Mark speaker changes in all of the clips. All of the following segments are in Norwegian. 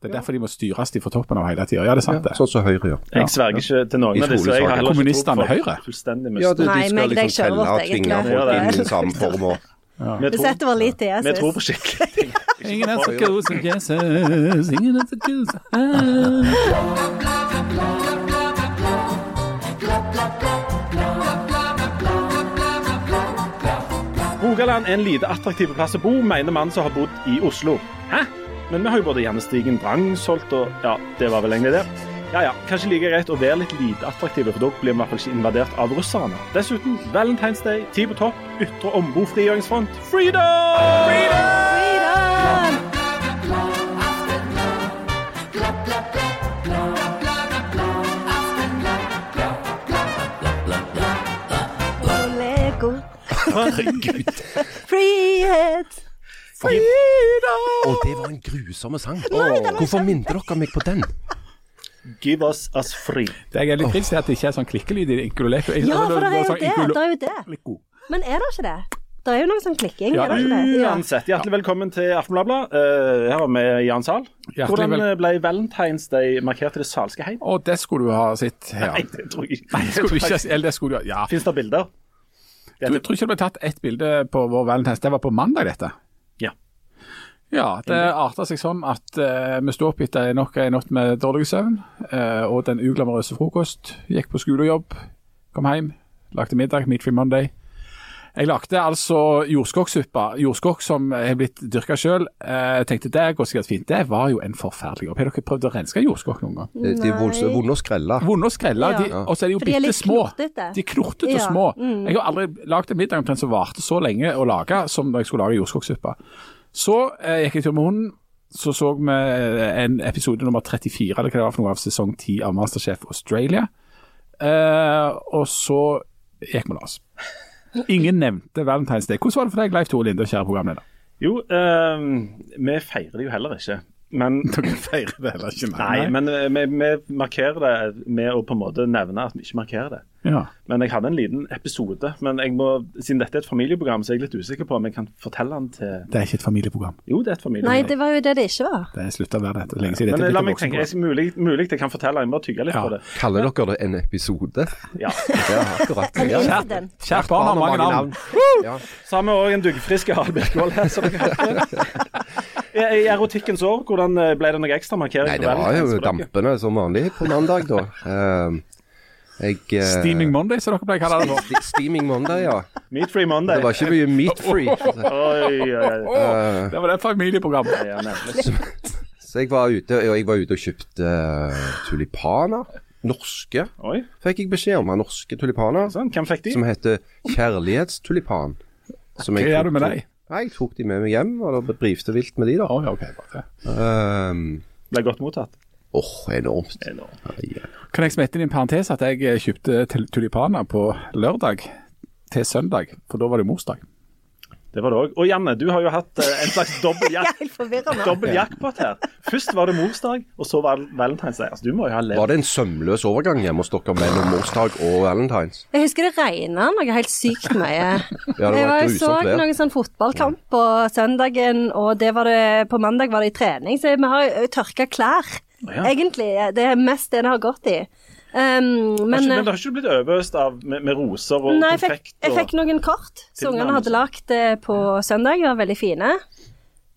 Speaker 1: Det er derfor de må styres de fra toppen av hele tida. Ja, det er sant, det.
Speaker 2: Sånn som Høyre gjør.
Speaker 3: Jeg sverger ikke til noen av disse. Jeg har
Speaker 1: Kommunistene Høyre?
Speaker 2: Ja, de, de skal liksom telle og tvinge folk inn i samme form. og-
Speaker 3: Vi
Speaker 4: Vi
Speaker 3: tror,
Speaker 4: setter vår lit til Jesus.
Speaker 3: vi tror på
Speaker 4: Jesus.
Speaker 3: skikkelig ting.
Speaker 1: Ingen er så god som Jesus, ingen er så god som.
Speaker 3: Rogaland er en lite attraktiv plass å bo, mener mannen som har bodd i Oslo. Hæ? Men vi har jo både gjennestigen drang solgt, og Ja, det var vel egentlig det. Ja ja, kanskje like greit å være litt lite attraktive, for da blir vi i hvert fall ikke invadert av russerne. Dessuten, Valentine's Day, ti på topp, ytre ombo frigjøringsfront, freedom!
Speaker 4: Freedom! freedom!
Speaker 3: Herregud.
Speaker 4: Frihet!
Speaker 2: Og det var en grusom sang. Hvorfor minte dere meg på den?
Speaker 3: Give us us free.
Speaker 1: Det jeg er litt trist, er at det ikke er sånn klikkelyd i Inkuloleko.
Speaker 4: Ja, for det er jo det. Det er jo det. Men er det ikke det? Det er jo noe sånn klikking,
Speaker 1: Ja,
Speaker 4: er det ikke det?
Speaker 3: Uansett, hjertelig velkommen til Aftenbladet. Uh, her har vi Jan Zahl. Hvordan
Speaker 1: vel-
Speaker 3: eh, ble Valentine's Day markert i det salske heim?
Speaker 1: Å, det skulle du ha sett her.
Speaker 3: Nei, det tror jeg.
Speaker 1: Nei, det skulle du ikke Eller det skulle du ha Ja.
Speaker 3: Fins det bilder?
Speaker 1: Du tror ikke det ble tatt ett bilde på vår Valentine's? Det var på mandag, dette?
Speaker 3: Ja.
Speaker 1: Ja, det arter seg sånn at eh, vi sto opp etter nok en natt med dårlig søvn, uh, og den uglamorøse frokost. Gikk på skole og jobb, kom hjem, lagde middag, Meat Free Monday. Jeg lagde altså jordskokksuppe, jordskokk som er blitt dyrka sjøl. Jeg tenkte det går sikkert fint. Det var jo en forferdelig jobb. Har dere prøvd å renske jordskokk noen gang?
Speaker 2: De de er vonde å skrelle.
Speaker 1: Vonde å skrelle,
Speaker 4: Ja.
Speaker 1: og så er de jo bitte små. De er klortete og
Speaker 4: Ja,
Speaker 1: små.
Speaker 4: mm.
Speaker 1: Jeg har aldri lagd en middag omtrent som varte så lenge å lage som når jeg skulle lage jordskokksuppe. Så eh, gikk jeg tur med hunden. Så så vi eh, en episode nummer 34 eller hva det var for noe av sesong 10 av Masterchef Australia. Eh, og så gikk vi og la oss. Ingen nevnte Valentine's Day. Hvordan var det for deg, Leif Tore Linde, kjære programleder?
Speaker 3: Jo, eh, vi feirer det jo heller ikke. Men
Speaker 1: Dere feirer det heller ikke,
Speaker 3: Nei, men eh, vi, vi markerer det med å på en måte nevne at vi ikke markerer det.
Speaker 1: Ja.
Speaker 3: Men jeg hadde en liten episode. Men jeg må, siden dette er et familieprogram, så er jeg litt usikker på om jeg kan fortelle den til
Speaker 1: Det er ikke et familieprogram.
Speaker 3: Jo, det er et
Speaker 4: Nei, det var jo det det ikke var.
Speaker 1: Det er slutta å være det. Lenge siden.
Speaker 3: Men
Speaker 1: Dette
Speaker 3: la meg tenke, jeg, mulig, mulig jeg kan fortelle, jeg må tygge litt
Speaker 1: Ja.
Speaker 3: på det.
Speaker 2: Kaller dere det en episode?
Speaker 3: Ja.
Speaker 2: Ja, akkurat. Ja.
Speaker 1: Kjært barn har mange navn.
Speaker 2: Ja.
Speaker 3: Så har vi òg en duggfrisk Harald Birkvold her, som dere hørte. I, erotikkens år, hvordan eh, ble det noe ekstra markering?
Speaker 2: Nei, det var jo
Speaker 3: dampene
Speaker 2: dampende som vanlig på mandag, da. Eh, jeg uh,
Speaker 1: Steaming Monday, som dere pleier å kalle det.
Speaker 2: nå Steaming Monday, ja.
Speaker 3: Meat Free Monday.
Speaker 2: Det var ikke mye meat free.
Speaker 3: Oi.
Speaker 2: Eh,
Speaker 1: Det var det familieprogrammet.
Speaker 3: Ja, nemlig.
Speaker 2: så jeg var ute og jeg var ute og kjøpte uh, tulipaner. Norske,
Speaker 3: Oi,
Speaker 2: fikk jeg beskjed om. av Norske tulipaner.
Speaker 3: sånn. Hvem fikk de?
Speaker 2: Som heter kjærlighetstulipan. Som
Speaker 1: Hva gjør du med deg?
Speaker 2: Nei, Jeg tok de med meg hjem, og da brifte vilt med de, da.
Speaker 1: Å, okay, ok, Um, det.
Speaker 2: Ehm,
Speaker 3: Ble godt mottatt.
Speaker 2: Åh, enormt.
Speaker 3: Enormt.
Speaker 2: Ja, ja.
Speaker 1: Kan jeg smette inn i en parentes at jeg eh, kjøpte tulipaner på lørdag til søndag, for da var det morsdag.
Speaker 3: Det var det òg. Og Janne, du har jo hatt eh, en slags dobbel jackpot her. Først var det morsdag, og så var det valentinesdag Altså, du må jo ha levd
Speaker 2: Var det en sømløs overgang hjemme hos dere mellom morsdag og valentines?
Speaker 4: Jeg husker det regna noe helt sykt mye.
Speaker 2: Ja, det var
Speaker 4: jeg var, så noen sånn fotballkamp på søndagen, og det var det, på mandag var det i trening, så vi har tørka klær.
Speaker 3: Ja.
Speaker 4: Egentlig. Det er mest det det har gått i. Um,
Speaker 3: Men,
Speaker 4: men,
Speaker 3: men det har ikke blitt overøst av med, med roser og
Speaker 4: Nei, jeg fikk,
Speaker 3: konfekt?
Speaker 4: jeg fikk noen kort som ungene hadde lagt eh, på søndag. De var veldig fine.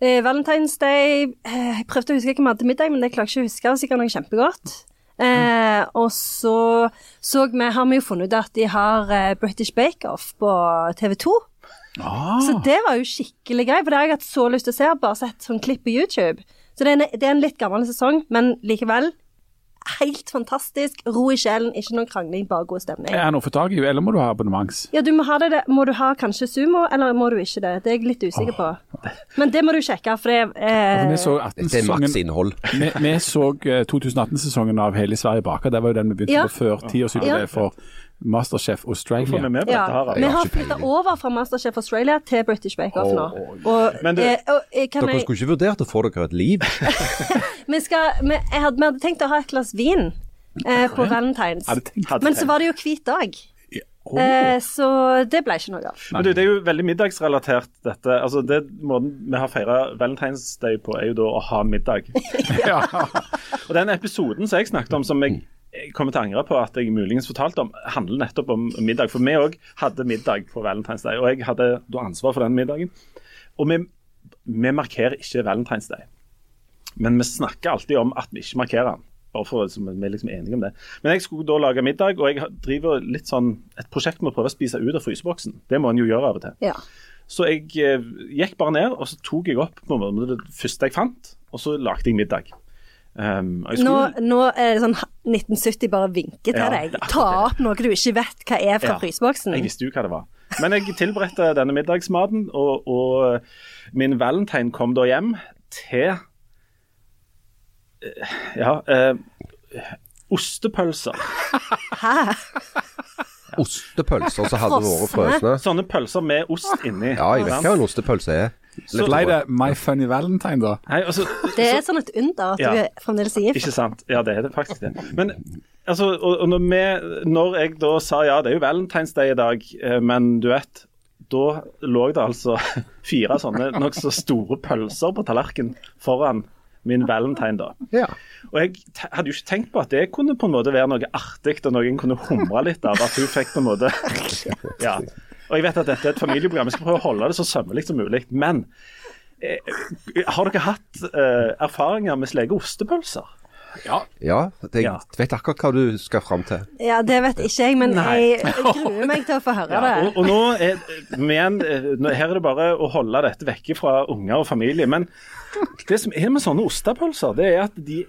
Speaker 4: Uh, Valentine's Day uh, Jeg prøvde å huske hva vi hadde middag, men det klarer jeg ikke å huske. Sikkert noe kjempegodt. Eh, og så, så vi, har vi jo funnet ut at de har eh, British Bake Off på TV 2.
Speaker 1: Ah,
Speaker 4: Så det var jo skikkelig gøy, for det har jeg hatt så lyst til å se. Bare sett sånn klipp på YouTube. Så det er, en, det er en litt gammel sesong, men likevel helt fantastisk. Ro i sjelen, ikke noe krangling, bare god stemning.
Speaker 1: er det noe å få tak i, eller må du ha abonnements?
Speaker 4: Ja, du må ha det. Må du ha kanskje sumo, eller må du ikke det? Det er jeg litt usikker på. Men det må du sjekke, for det
Speaker 1: For Vi
Speaker 4: eh,
Speaker 1: så
Speaker 2: Det er
Speaker 1: 18-sesongen
Speaker 2: maks innhold.
Speaker 1: vi, vi så eh, 2018-sesongen av Hele Sverige baker. Det var jo den vi begynte
Speaker 4: Ja.
Speaker 1: på før tiårsjubileet
Speaker 4: Ja.
Speaker 1: for Masterchef
Speaker 3: Hvorfor er vi
Speaker 1: Australia.
Speaker 3: med på
Speaker 4: ja,
Speaker 3: dette?
Speaker 4: Vi
Speaker 2: har
Speaker 4: flytta over fra Masterchef Australia til British Bake Off nå. Og,
Speaker 3: Men du-
Speaker 4: eh, og eh, kan
Speaker 2: Dere
Speaker 4: jeg,
Speaker 2: skulle ikke vurdert å få dere et liv?
Speaker 4: vi, skal, vi, jeg hadde, vi hadde tenkt å ha et glass vin eh, på Valentine's. Men så var det jo hvit dag. Eh, så det ble ikke noe av.
Speaker 3: Men du, Det er jo veldig middagsrelatert, dette. Altså, det Måten vi har feira Valentine's Day på, er jo da å ha middag.
Speaker 1: Ja.
Speaker 3: Og den episoden som jeg snakket om, som jeg jeg kommer til å angre på at jeg muligens fortalte om, handler nettopp om middag. For vi òg hadde middag på Valentine's Day, og jeg hadde da ansvar for den middagen. Og vi, vi markerer ikke Valentine's Day, men vi snakker alltid om at vi ikke markerer den. Bare for at vi er liksom enige om det. Men jeg skulle da lage middag, og jeg driver litt sånn et prosjekt med å prøve å spise ut av fryseboksen. Det må en jo gjøre av og til.
Speaker 4: Ja.
Speaker 3: Så jeg eh, gikk bare ned, og så tok jeg opp på en måte det første jeg fant, og så lagde jeg middag. Um,
Speaker 4: Nå, nå er det sånn 1970 bare vinker til
Speaker 3: Ja,
Speaker 4: deg. Ta opp noe du ikke vet hva er fra
Speaker 3: Ja,
Speaker 4: fryseboksen.
Speaker 3: jeg visste jo hva det var. Men jeg tilberedte denne middagsmaten, og, og min valentine kom da hjem til eh, Ja eh, Ostepølser.
Speaker 4: Hæ?
Speaker 2: Ostepølser som hadde vært
Speaker 4: frosne.
Speaker 3: Sånne pølser med ost inni.
Speaker 2: Ja, jeg vet hva en ostepølse er.
Speaker 3: Så-
Speaker 1: Ble det My Funny Valentine, da?
Speaker 3: Nei, altså,
Speaker 4: Det er sånn et under at
Speaker 3: Ja.
Speaker 4: du er fremdeles er gift.
Speaker 3: Ikke sant. Ja, det er det faktisk det. Men altså, og, og når, vi, når jeg da sa ja, det er jo Valentine's Day i dag, eh, men du vet Da lå det altså fire sånne nokså store pølser på tallerkenen foran min valentine, da.
Speaker 2: Ja.
Speaker 3: Og jeg hadde jo ikke tenkt på at det kunne på en måte være noe artig, og noen kunne humre litt av at hun fikk på en måte Ja. Og jeg vet at dette er et familieprogram, jeg skal prøve å holde det så sømmelig som mulig. Men eh, har dere hatt eh, erfaringer med slike ostepølser?
Speaker 1: Ja.
Speaker 2: ja, jeg
Speaker 3: Ja.
Speaker 2: vet akkurat hva du skal fram til.
Speaker 4: Ja, det vet ikke jeg, men
Speaker 3: Nei.
Speaker 4: jeg gruer meg til å få høre
Speaker 3: Ja,
Speaker 4: det.
Speaker 3: og, og nå er, men her er det bare å holde dette vekke fra unger og familie. Men det som er med sånne ostepølser, det er at de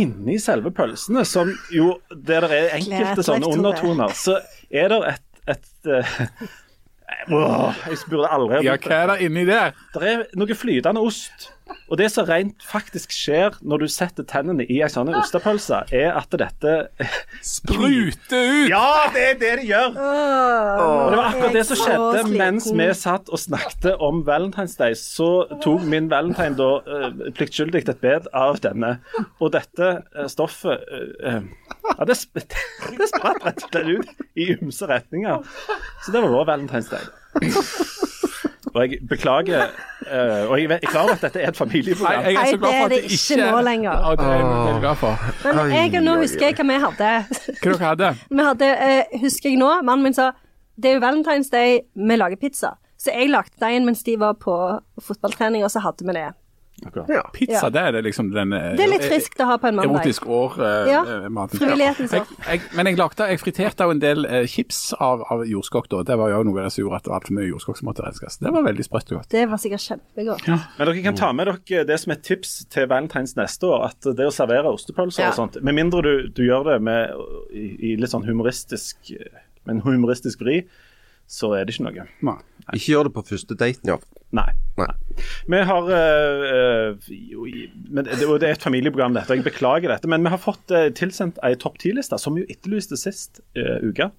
Speaker 3: inni selve pølsene, som jo der det er enkelte sånne undertoner, så er det et, et eh, Åh, jeg burde aldri
Speaker 1: ja, hva er det inni der?
Speaker 3: Det er noe flytende ost. Og det som rent faktisk skjer når du setter tennene i en sånn ostepølse, er at dette
Speaker 1: Spruter ut!
Speaker 3: Ja, det er det det gjør! Og det var akkurat det som skjedde mens vi satt og snakket om Valentine's Day. Så tok min valentine da uh, pliktskyldig et bed av denne. Og dette eh, stoffet eh, eh, Ja, det, sp det spratt rett og slett ut i ymse retninger. Så det var vår Valentine's Day. Og jeg beklager uh, Og jeg vet- er klar over at dette er et
Speaker 1: Nei,
Speaker 3: familieprogram.
Speaker 1: jeg er så
Speaker 4: Nei,
Speaker 1: glad for at
Speaker 4: det er
Speaker 1: ikke
Speaker 4: ikke nå lenger.
Speaker 1: Ja, det er jeg glad for.
Speaker 4: Men jeg, nå husker jeg hva vi hadde.
Speaker 1: Hva dere hadde
Speaker 4: Vi hadde, uh, husker jeg nå, mannen min sa det er jo Valentine's Day, vi lager pizza. Så jeg lagde deigen mens de var på fotballtrening, og så hadde vi det.
Speaker 3: Akkurat.
Speaker 1: Pizza,
Speaker 4: Ja.
Speaker 1: det er det liksom den eh,
Speaker 4: Det er litt friskt å ha på en mandag.
Speaker 1: Erotisk år-maten.
Speaker 4: Ja, frivillighetens år.
Speaker 1: Jeg, jeg, men jeg lagde, jeg friterte jo en del eh, chips av, av jordskokk da. Det var jo noe av det som gjorde at det var altfor mye jordskokk som måtte renskes. Det var veldig sprøtt og godt.
Speaker 4: Det var sikkert kjempegodt.
Speaker 3: Men dere kan ta med dere det som et tips til valentines neste år. At det å servere ostepølser
Speaker 4: Ja.
Speaker 3: og sånt, med mindre du, du gjør det med, i, i litt sånn humoristisk med en humoristisk vri, så er det ikke noe.
Speaker 1: Nei.
Speaker 2: Ikke gjør det på første daten, ja.
Speaker 3: Nei.
Speaker 2: Nei.
Speaker 3: Vi har øh, øh, men det, det er et familieprogram, dette. og Jeg beklager dette. Men vi har fått øh, tilsendt ei topp ti-liste, som jo etterlyste sist øh, uke.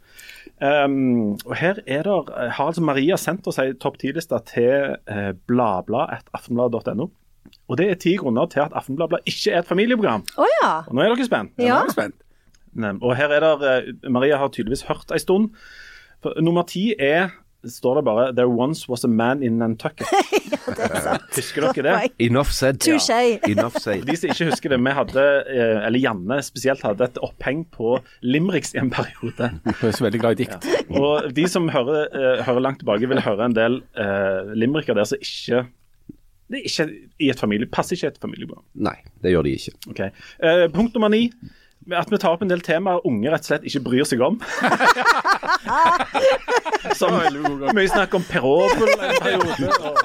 Speaker 3: Um, og her er der, har altså Maria sendt oss ei topp ti-liste til uh, bladblad.aftenblad.no. Og det er ti grunner til at Aftenbladet ikke er et familieprogram.
Speaker 4: Oh, ja.
Speaker 3: Og nå er dere spent.
Speaker 4: Ja.
Speaker 1: Ja, er spent.
Speaker 3: Nei, Og her er der, eh, Maria har tydeligvis hørt ei stund. For, nummer ti er står det bare 'There once was a man in Nantucket'. Husker dere det?
Speaker 2: Enough said. Enough said.
Speaker 3: De som ikke husker det, vi hadde, eh, eller Janne spesielt, hadde et oppheng på Limericks i en periode.
Speaker 1: Hun er så veldig glad i dikt.
Speaker 3: Og de som hører, eh, hører langt tilbake, vil høre en del uh, limericker der som ikke det er ikke i et familie, passer ikke i et familieprogram.
Speaker 2: Nei, det gjør de ikke.
Speaker 3: Okay. Uh, punkt nummer ni. At vi tar opp en del temaer unge rett og slett ikke bryr seg om. Som mye snakk om Perobel en periode. Og,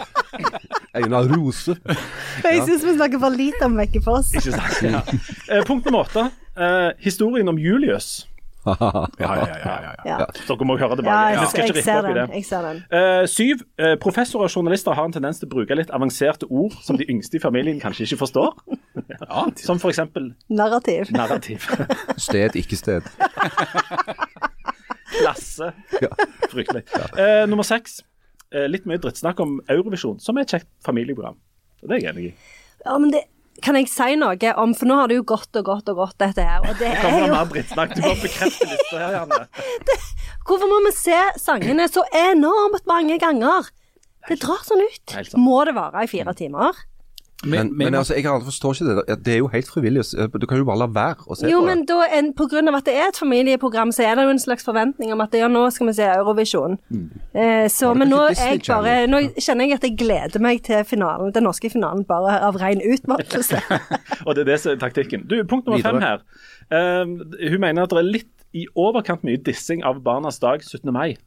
Speaker 2: Einar Rose.
Speaker 4: Jeg syns vi snakker for lite om Vekkefoss.
Speaker 3: ikke sant? Ja. Eh, punkt nummer åtte. Eh, historien om Julius.
Speaker 1: Ja, ja, ja. ja, ja.
Speaker 4: Ja,
Speaker 3: Dere må høre tilbake.
Speaker 4: ja
Speaker 3: jeg
Speaker 4: jeg,
Speaker 3: skal ikke
Speaker 4: jeg ser den. Jeg ser den.
Speaker 3: Uh, syv. Uh, professorer og journalister har en tendens til å bruke litt avanserte ord som de yngste i familien kanskje ikke forstår.
Speaker 1: Ja,
Speaker 3: Som f.eks.
Speaker 4: Narrativ.
Speaker 3: narrativ.
Speaker 2: Sted, ikke sted.
Speaker 3: Klasse.
Speaker 2: Ja.
Speaker 3: Fryktelig. Eh, nummer seks. Eh, litt mye drittsnakk om Eurovisjon, som er et kjekt familieprogram. Det er jeg enig i.
Speaker 4: Ja, men det, kan jeg si noe om For nå har det jo gått og gått og gått, dette her. Og det er jo
Speaker 3: mer brittsnakk? Du bare bekrefter lista her, Janne.
Speaker 4: Hvorfor må vi se sangene så enormt mange ganger? Det drar sånn ut. Må det vare i fire timer?
Speaker 2: Men, men altså, jeg aldri forstår ikke det. der. Det er jo helt frivillig. Du kan jo bare la være å se
Speaker 4: Jo,
Speaker 2: på
Speaker 4: men
Speaker 2: det.
Speaker 4: da en, på grunn av at det er et familieprogram, så er det jo en slags forventning om at ja, nå skal vi se Eurovision. Eh, så, men nå, jeg bare, nå kjenner jeg at jeg gleder meg til finalen, den norske finalen bare av ren utmattelse.
Speaker 3: Og det er det som er taktikken. Du, Punkt nummer fem her. Uh, hun mener at det er litt i overkant mye dissing av barnas dag 17. mai.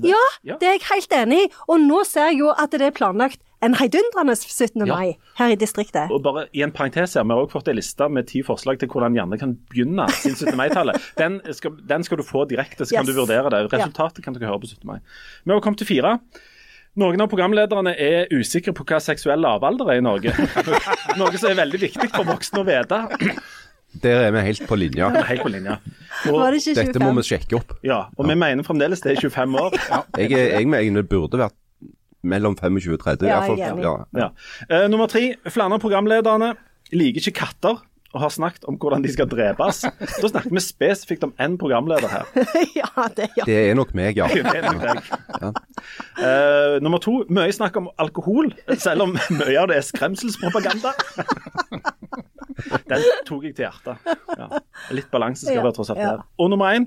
Speaker 3: Det-
Speaker 4: ja,
Speaker 3: Ja.
Speaker 4: det er jeg helt enig i. Og nå ser jeg jo at det er planlagt en heidundrende 17.
Speaker 3: Ja.
Speaker 4: mai her i distriktet.
Speaker 3: Og bare i en parentes her, Vi har også fått en liste med ti forslag til hvordan Janne kan begynne sin 17. mai-tale. Den, den skal du få direkte, så kan du vurdere det. Resultatet kan dere høre på 17. mai. Vi har kommet til fire. Noen av programlederne er usikre på hva seksuell lavalder er i Norge. Noe som er veldig viktig for voksne å vite.
Speaker 2: Der er vi helt på linja.
Speaker 3: Helt på linja.
Speaker 4: Var
Speaker 3: Og,
Speaker 4: det ikke 25?
Speaker 2: Dette må vi sjekke opp.
Speaker 3: ja, og vi mener fremdeles det er 25 år.
Speaker 2: Jeg, er- jeg mener det burde vært mellom 25 og 30.
Speaker 4: Ja, jeg er enig.
Speaker 2: Ja.
Speaker 3: Ja. Eh, nummer tre. Flere av programlederne liker ikke katter. Og har snakket om hvordan de skal drepes. Da snakker vi spesifikt om én programleder her.
Speaker 4: ja, det, ja.
Speaker 2: Det er nok meg, ja.
Speaker 3: Det er nok deg. Uh, nummer to. Mye snakk om alkohol, selv om mye av det er skremselspropaganda. Den tok jeg til hjertet. Ja. Litt balanse skal
Speaker 4: Ja,
Speaker 3: være tross alt
Speaker 4: ja.
Speaker 3: her. Og nummer én.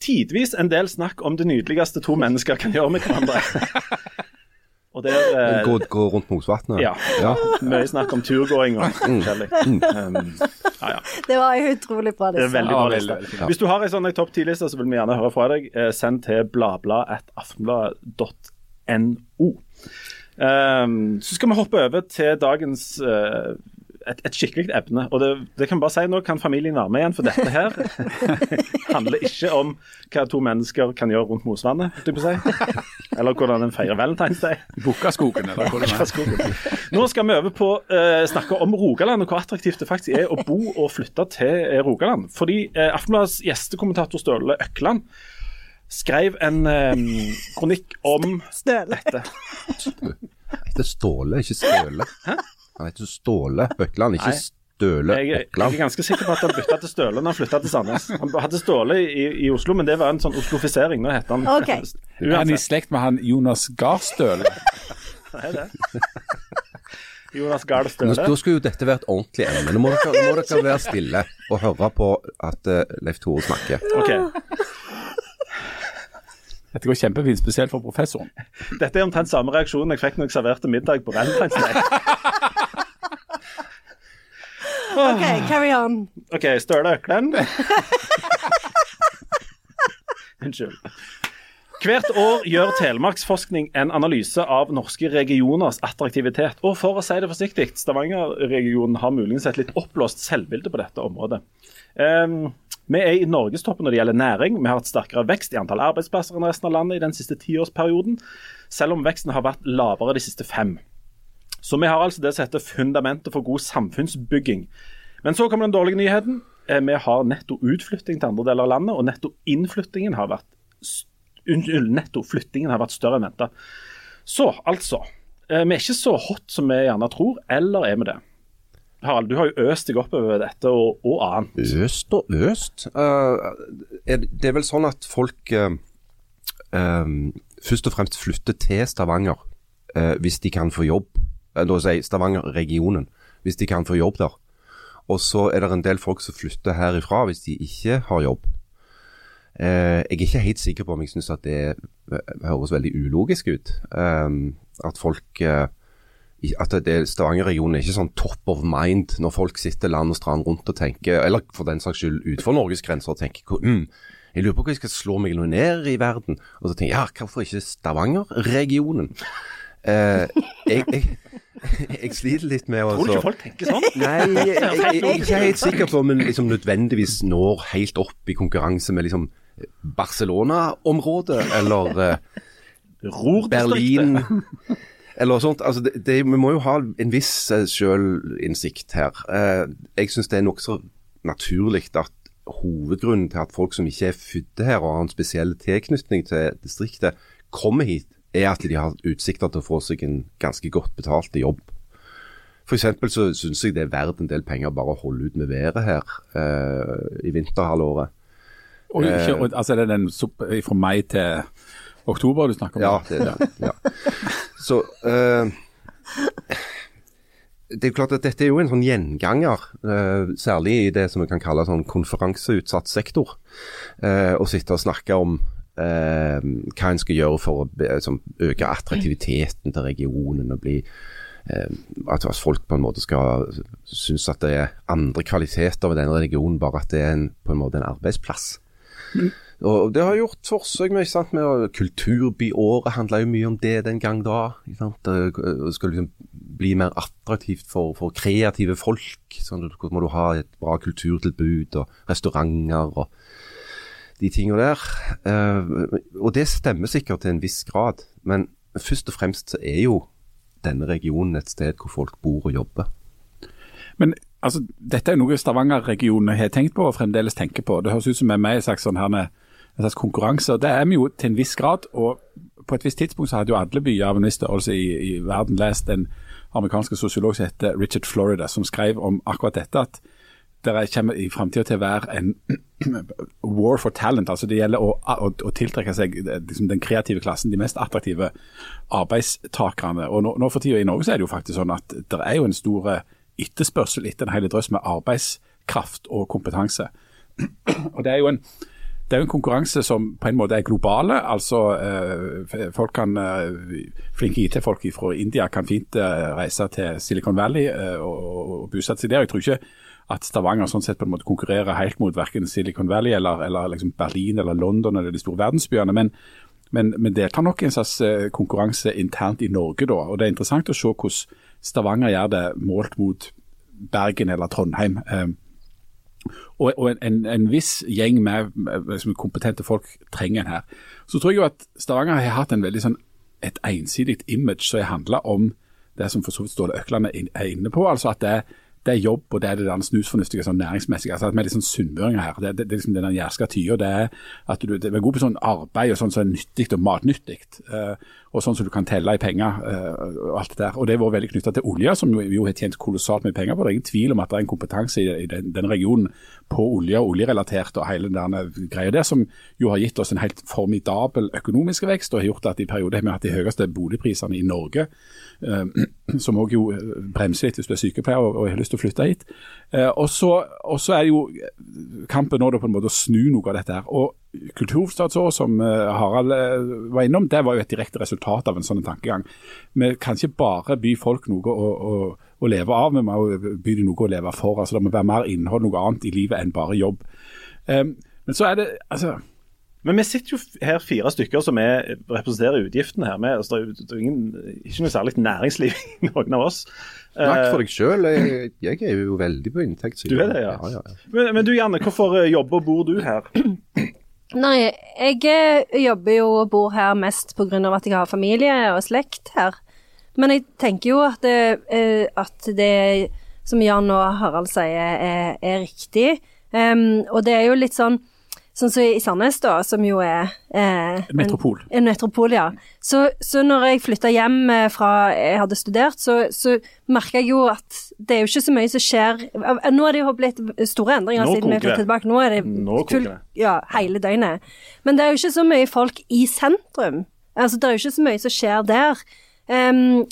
Speaker 3: Tidvis en del snakk om det nydeligste to mennesker kan gjøre med hverandre. Og der eh,
Speaker 2: Gå, gå rundt Mosvatnet.
Speaker 3: Ja.
Speaker 2: ja.
Speaker 3: Mye snakk om turgåing og forskjellig. Um, ja, ja.
Speaker 4: Det var en utrolig bra liste.
Speaker 3: veldig bra liste. Hvis du har en sånn topp ti-liste, så vil vi gjerne høre fra deg. Eh, send til bladblad.aftenblad.no. Um, så skal vi hoppe over til dagens eh, et, et skikkelig ebne, Og det, det kan bare si nå kan familien være med igjen, for dette her handler ikke om hva to mennesker kan gjøre rundt Mosvannet, si. Eller hvordan en feirer Valentine's Day.
Speaker 1: Bukkaskogen, eller hvor det er.
Speaker 3: skogen. Nå skal vi over på uh, snakke om Rogaland, og hvor attraktivt det faktisk er å bo og flytte til eh, Rogaland. Fordi uh, Aftenbladets gjestekommentator Ståle Økland skrev en um, kronikk om
Speaker 4: Støle.
Speaker 3: dette.
Speaker 2: Han heter Ståle, ikke Støle. Han heter Ståle Høkland, ikke
Speaker 3: Nei.
Speaker 2: Støle
Speaker 3: Jeg, jeg er ganske sikker på at han bytta til Støle når han flytta til Sandnes. Han hadde Ståle i, i Oslo, men det var en sånn oslofisering. Nå heter han
Speaker 4: okay.
Speaker 1: Er han i slekt med han Jonas
Speaker 3: er det. Jonas
Speaker 2: Gahr
Speaker 3: Støle.
Speaker 2: da skulle jo dette være et ordentlig emne. Nå må dere, nå må dere være stille og høre på at uh, Leif Tore snakker.
Speaker 3: Ok.
Speaker 1: Dette går kjempefint, spesielt for professoren.
Speaker 3: Dette er omtrent samme reaksjon jeg fikk når jeg serverte middag på Valentine's Day.
Speaker 4: OK, carry on.
Speaker 3: OK, Støle klem. Unnskyld. Hvert år gjør Telemarksforskning en analyse av norske regioners attraktivitet. Og for å si det forsiktig, Stavanger-regionen har muligens et litt oppblåst selvbilde på dette området. Um, vi er i norgestoppen når det gjelder næring. Vi har hatt sterkere vekst i antall arbeidsplasser enn resten av landet i den siste tiårsperioden, selv om veksten har vært lavere de siste fem. Så vi har altså det som heter fundamentet for god samfunnsbygging. Men så kommer den dårlige nyheten. Eh, Vi har netto utflytting til andre deler av landet, og netto innflyttingen har vært nettoflyttingen har vært større enn venta. Så altså. eh, Vi er ikke så hot som vi gjerne tror, eller er vi det? Harald, du har jo øst deg oppover dette og, og annet.
Speaker 2: Øst og øst? Uh, er det er vel sånn at folk uh, eh, først og fremst flytter til Stavanger hvis de kan få jobb. Uh, da si Stavanger-regionen. Hvis de kan få jobb der. Og så er det en del folk som flytter herifra hvis de ikke har jobb. Eh, jeg er ikke helt sikker på om jeg syns at det eh, høres veldig ulogisk ut. Eh, at folk eh, at Stavanger-regionen er ikke sånn top of mind når folk sitter land og strand rundt og tenker, eller for den saks skyld utenfor Norges grenser og tenker mm, jeg lurer på hva jeg skal slå meg ned i verden. Og så tenker jeg ja, hvorfor ikke Stavanger-regionen? Eh, jeg, jeg, jeg sliter litt med å
Speaker 3: Tror du ikke folk tenker sånn?
Speaker 2: Nei, jeg, jeg, jeg er ikke helt sikker på om en liksom nødvendigvis når helt opp i konkurranse med liksom Barcelona-området eller uh, Berlin eller sånt. Altså det, det, vi må jo ha en viss uh, sjølinnsikt her. Uh, jeg syns det er nokså naturlig at hovedgrunnen til at folk som ikke er født her og har en spesiell tilknytning til distriktet, kommer hit, er at de har utsikter til å få seg en ganske godt betalt jobb. Eksempel så syns jeg det er verdt en del penger bare å holde ut med været her eh, i vinterhalvåret.
Speaker 1: Og ikke, og, altså det er den fra mai til oktober du snakker om?
Speaker 2: Ja, det er det. Ja. Så eh, Det er jo klart at dette er jo en sånn gjenganger, eh, særlig i det som vi kan kalle sånn konferanseutsatt sektor. Eh, å sitte og snakke om eh, hva en skal gjøre for å som, øke attraktiviteten til regionen. og bli eh, At at folk på en måte skal synes at det er andre kvaliteter ved denne regionen, bare at det er en, på en måte en arbeidsplass. Og det har gjort forsøk med, sant, med Kulturbyåret handla jo mye om det den gang da. Sant? Det skal liksom bli mer attraktivt for, for kreative folk. Sånn, må du ha et bra kulturtilbud og restauranter og de tingene der. Eh, og det stemmer sikkert til en viss grad, men først og fremst så er jo denne regionen et sted hvor folk bor og jobber.
Speaker 1: Men altså, dette er noe Stavanger-regionen har tenkt på og fremdeles tenker på. Det høres ut som vi er med i en sånn her, en slags konkurranse. Det er vi jo til en viss grad. og På et visst tidspunkt så hadde jo alle byer av en viss størrelse i, i verden lest en amerikansk sosiolog som heter Richard Florida, som skrev om akkurat dette. at det kommer i framtida til å være en war for talent. altså Det gjelder å, å, å tiltrekke seg liksom, den kreative klassen, de mest attraktive arbeidstakerne. Og nå, nå for tida i Norge så er det jo faktisk sånn at det er jo en stor etterspørsel etter en hel drøss med arbeidskraft og kompetanse. Og det er jo en det er jo en konkurranse som på en måte er globale. altså eh, folk kan, eh, Flinke IT-folk fra India kan fint eh, reise til Silicon Valley eh, og, og bosette seg der. Jeg tror ikke at Stavanger sånn sett på en måte konkurrerer helt mot verken Silicon Valley eller, eller liksom Berlin eller London eller de store verdensbyene. Men, men, men deltar nok i en slags eh, konkurranse internt i Norge da. og Det er interessant å se hvordan Stavanger gjør det målt mot Bergen eller Trondheim. Eh, og, og en, en, viss gjeng med liksom kompetente folk trenger en her. Så tror jeg jo at Stavanger har hatt en veldig sånn et ensidig image som handler om det som for så vidt Ståle Økland er inne på. altså at det er det er jobb og det er det der snusfornuftige sånn næringsmessige. altså at Vi er litt sånn sunnmøringer her. Det, det, det er liksom den jærska tida. Det er at du, det er god på sånn arbeid og sånn som er nyttig og matnyttig. Uh, og sånn som du kan telle i penger uh, og alt det der. Og det har vært veldig knytta til olje, som jo, har tjent kolossalt mye penger på. Det er ingen tvil om at det er en kompetanse i, den, den, regionen på olje og oljerelatert og hele den greia der, som jo har gitt oss en helt formidabel økonomisk vekst og har gjort at i perioder har vi hatt de høyeste boligprisene i Norge. Uh, som òg jo bremser litt hvis du er sykepleier og, og har lyst til å flytte hit. og så er jo kampen nå på en måte å snu noe av dette her. og Kulturhovedstadsår, som Harald var innom, det var jo et direkte resultat av en sånn tankegang. Vi kan ikke bare by folk noe å, å, å leve av, vi må by dem noe å leve for. altså Det må være mer innhold, noe annet i livet enn bare jobb. Um, men så er det altså
Speaker 3: men vi sitter jo her fire stykker som er, representerer utgiftene her. Med, altså, det er jo ingen, ikke noe særlig næringsliv i noen av oss.
Speaker 2: Snakk for deg sjøl. Jeg, jeg, er jo veldig på inntektssiden.
Speaker 3: Du er det, ja.
Speaker 2: ja, ja, ja.
Speaker 3: Men, men, du Janne, hvorfor jobber og bor du her?
Speaker 4: Nei, jeg jobber jo og bor her mest pga. at jeg har familie og slekt her. Men jeg tenker jo at det, at det som Jan og Harald sier, er, er riktig. Um, og det er jo litt sånn Sånn som i Sandnes, da, som jo er eh,
Speaker 1: En metropol.
Speaker 4: En, en metropol, ja. Så, så når jeg flytta hjem fra jeg hadde studert, så, så merka jeg jo at det er jo ikke så mye som skjer Nå er det jo blitt store endringer
Speaker 3: Nå
Speaker 4: siden vi flyttet tilbake. Nå er det
Speaker 3: Nå
Speaker 4: full, ja, hele døgnet. Men det er jo ikke så mye folk i sentrum. Altså, det er jo ikke så mye som skjer der. Um,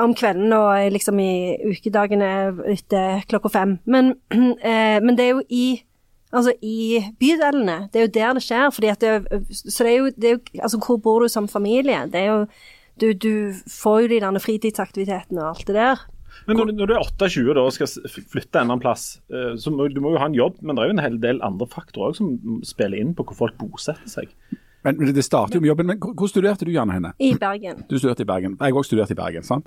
Speaker 4: om kvelden og liksom i ukedagene etter klokka fem. Men, eh, men det er jo i Altså i bydelene. Det er jo der det skjer. fordi at det, så det er, jo, det er jo Altså hvor bor du som familie? Det er jo Du, du får jo de der fritidsaktivitetene og alt det der.
Speaker 3: Men når, når du er 28 og skal flytte en annen plass, så må du må jo ha en jobb, men det er jo en hel del andre faktorer som spiller inn på hvor folk bosetter seg.
Speaker 1: Men, men Det starter jo med jobben. men Hvor, studerte du, Janne Henne?
Speaker 4: I Bergen.
Speaker 1: Du studerte i Bergen. Jeg òg også studert i Bergen, sant?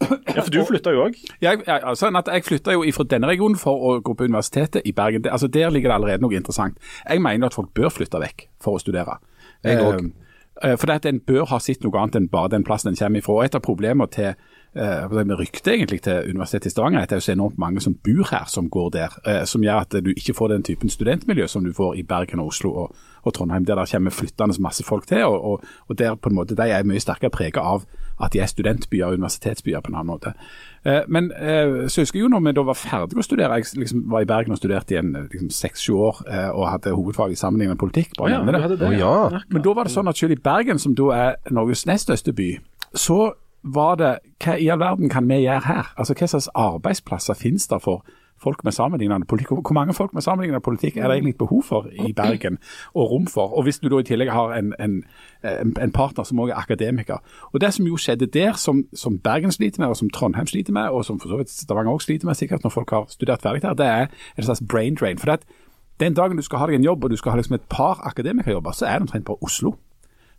Speaker 3: Ja, for du flytta jo òg?
Speaker 1: Jeg, jeg, altså, jeg flytta jo fra denne regionen for å gå på universitetet i Bergen. Altså, der ligger det allerede noe interessant. Jeg mener at folk bør flytte vekk for å studere.
Speaker 2: Jeg òg.
Speaker 1: Eh, for at en bør ha sett noe annet enn bare den plassen en kommer ifra. Og et av problemene til eh, med ryktet egentlig til Universitetet i Stavanger er at det er så enormt mange som bor her, som går der. Eh, som gjør at du ikke får den typen studentmiljø som du får i Bergen og Oslo og, og Trondheim, der det kommer flyttende masse folk til. Og, og, og der på en måte de er mye sterkere preget av, at de er studentbyer og universitetsbyer på en annen måte. Eh, men eh, så husker jeg jo når vi da var ferdige å studere, jeg liksom var i Bergen og studerte i en liksom, seks-sju år eh, og hadde hovedfag i sammenhengende politikk. bare
Speaker 3: Ja,
Speaker 1: det.
Speaker 3: det,
Speaker 2: Oh, ja.
Speaker 1: Men da var det sånn at selv i Bergen, som da er Norges nest største by, så var det Hva i all verden kan vi gjøre her? Altså Hva slags arbeidsplasser finnes der for folk med sammenlignende politikk? Hvor mange folk med sammenlignende politikk er det egentlig behov for i Bergen, og rom for? Og hvis du da i tillegg har en, en, en, partner som også er akademiker. Og det som jo skjedde der, som, som Bergen sliter med, og som Trondheim sliter med, og som for så vidt Stavanger også sliter med, sikkert når folk har studert ferdig her, det er en slags brain drain. For det den dagen du skal ha deg en jobb, og du skal ha liksom et par akademikerjobber, så er det omtrent bare Oslo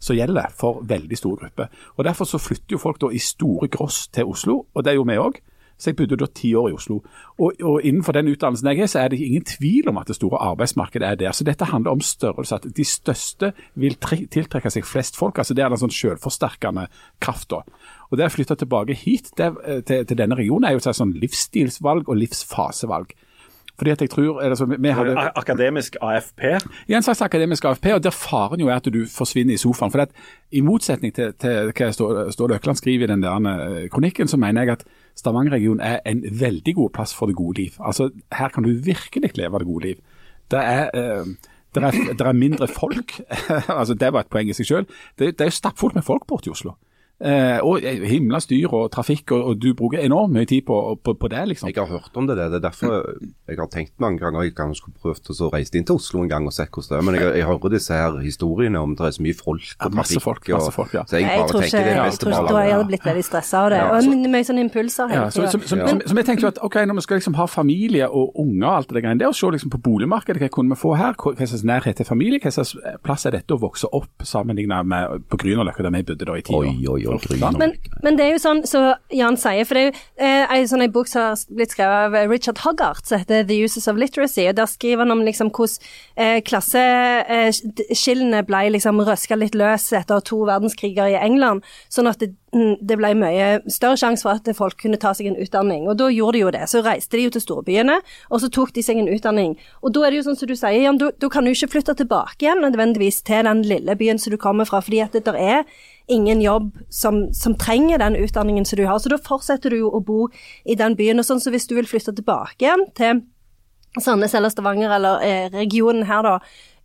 Speaker 1: som gjelder for veldig store grupper. Og Derfor så flytter jo folk da i store gross til Oslo, og det gjorde vi òg. Så jeg bodde da ti år i Oslo. Og, og innenfor den utdannelsen jeg er, så er det ingen tvil om at det store arbeidsmarkedet er der. Så dette handler om størrelse. At de største vil tiltrekke seg flest folk. altså Det er den sånn selvforsterkende krafta. Og det å flytte tilbake hit det, eh, til, til denne regionen er jo et sånn livsstilsvalg og livsfasevalg. Fordi at jeg tror, eller så, vi hadde,
Speaker 3: Akademisk AFP.
Speaker 1: i en slags akademisk AFP, og der faren jo er at du forsvinner i sofaen. For at, I motsetning til, til hva Stå- Ståle Økland skriver i den der eh, kronikken, så mener jeg at Stavanger-regionen er en veldig god plass for det gode liv. Altså, Her kan du virkelig leve det gode liv. Det er, eh, det er, det er mindre folk. altså Det var et poeng i seg selv. Det, det er jo stappfullt med folk borte i Oslo. Eh, og himla styr og trafikk, og, og du bruker enormt mye tid på, på, på det, liksom.
Speaker 2: Jeg har hørt om det, det er derfor jeg har tenkt mange ganger jeg kan skulle prøvd å reise inn til Oslo en gang og se hvordan det er. Men jeg, jeg hører disse her historiene om det er så mye folk og
Speaker 1: Ja, masse
Speaker 2: trafikk.
Speaker 1: folk, masse folk, ja.
Speaker 2: Så jeg
Speaker 4: Jeg
Speaker 2: bare
Speaker 4: tror
Speaker 2: tenker
Speaker 4: ikke,
Speaker 2: det er
Speaker 4: jeg tror ikke da jeg hadde blitt veldig stressa av det.
Speaker 2: Ja,
Speaker 4: Og mye sånne impulser
Speaker 1: Ja,
Speaker 4: hele
Speaker 1: så, så, så, så, så, vi tenkte jo at ok, når vi skal liksom ha familie og unger og alt det greiene, det å se liksom på boligmarkedet, hva kunne vi få her? Hva hva slags nærhet til familie? Hva slags plass er dette å vokse opp sammenlignet med på Grünerløkka, der vi bodde da i ti år?
Speaker 2: Oi, oi, oi, Grünerløkka.
Speaker 4: Men, men det er jo sånn som Jan sier, for det er jo eh, en sånn en bok som har blitt skrevet av Richard Hoggart, som heter The Uses of Literacy, og der skriver han om liksom hvordan eh, klasseskillene ble liksom røska litt løs etter to verdenskriger i England, sånn at det, det ble mye større sjanse for at folk kunne ta seg en utdanning. Og da gjorde de jo det. Så reiste de jo til storbyene, og så tok de seg en utdanning. Og da er det jo sånn som du sier, Jan, da kan du ikke flytte tilbake igjen nødvendigvis til den lille byen som du kommer fra, fordi at det der er ingen jobb som, som trenger den utdanningen som du har. Så da fortsetter du jo å bo i den byen. Og sånn så hvis du vil flytte tilbake igjen til Sandnes eller Stavanger eller eh, regionen her, da,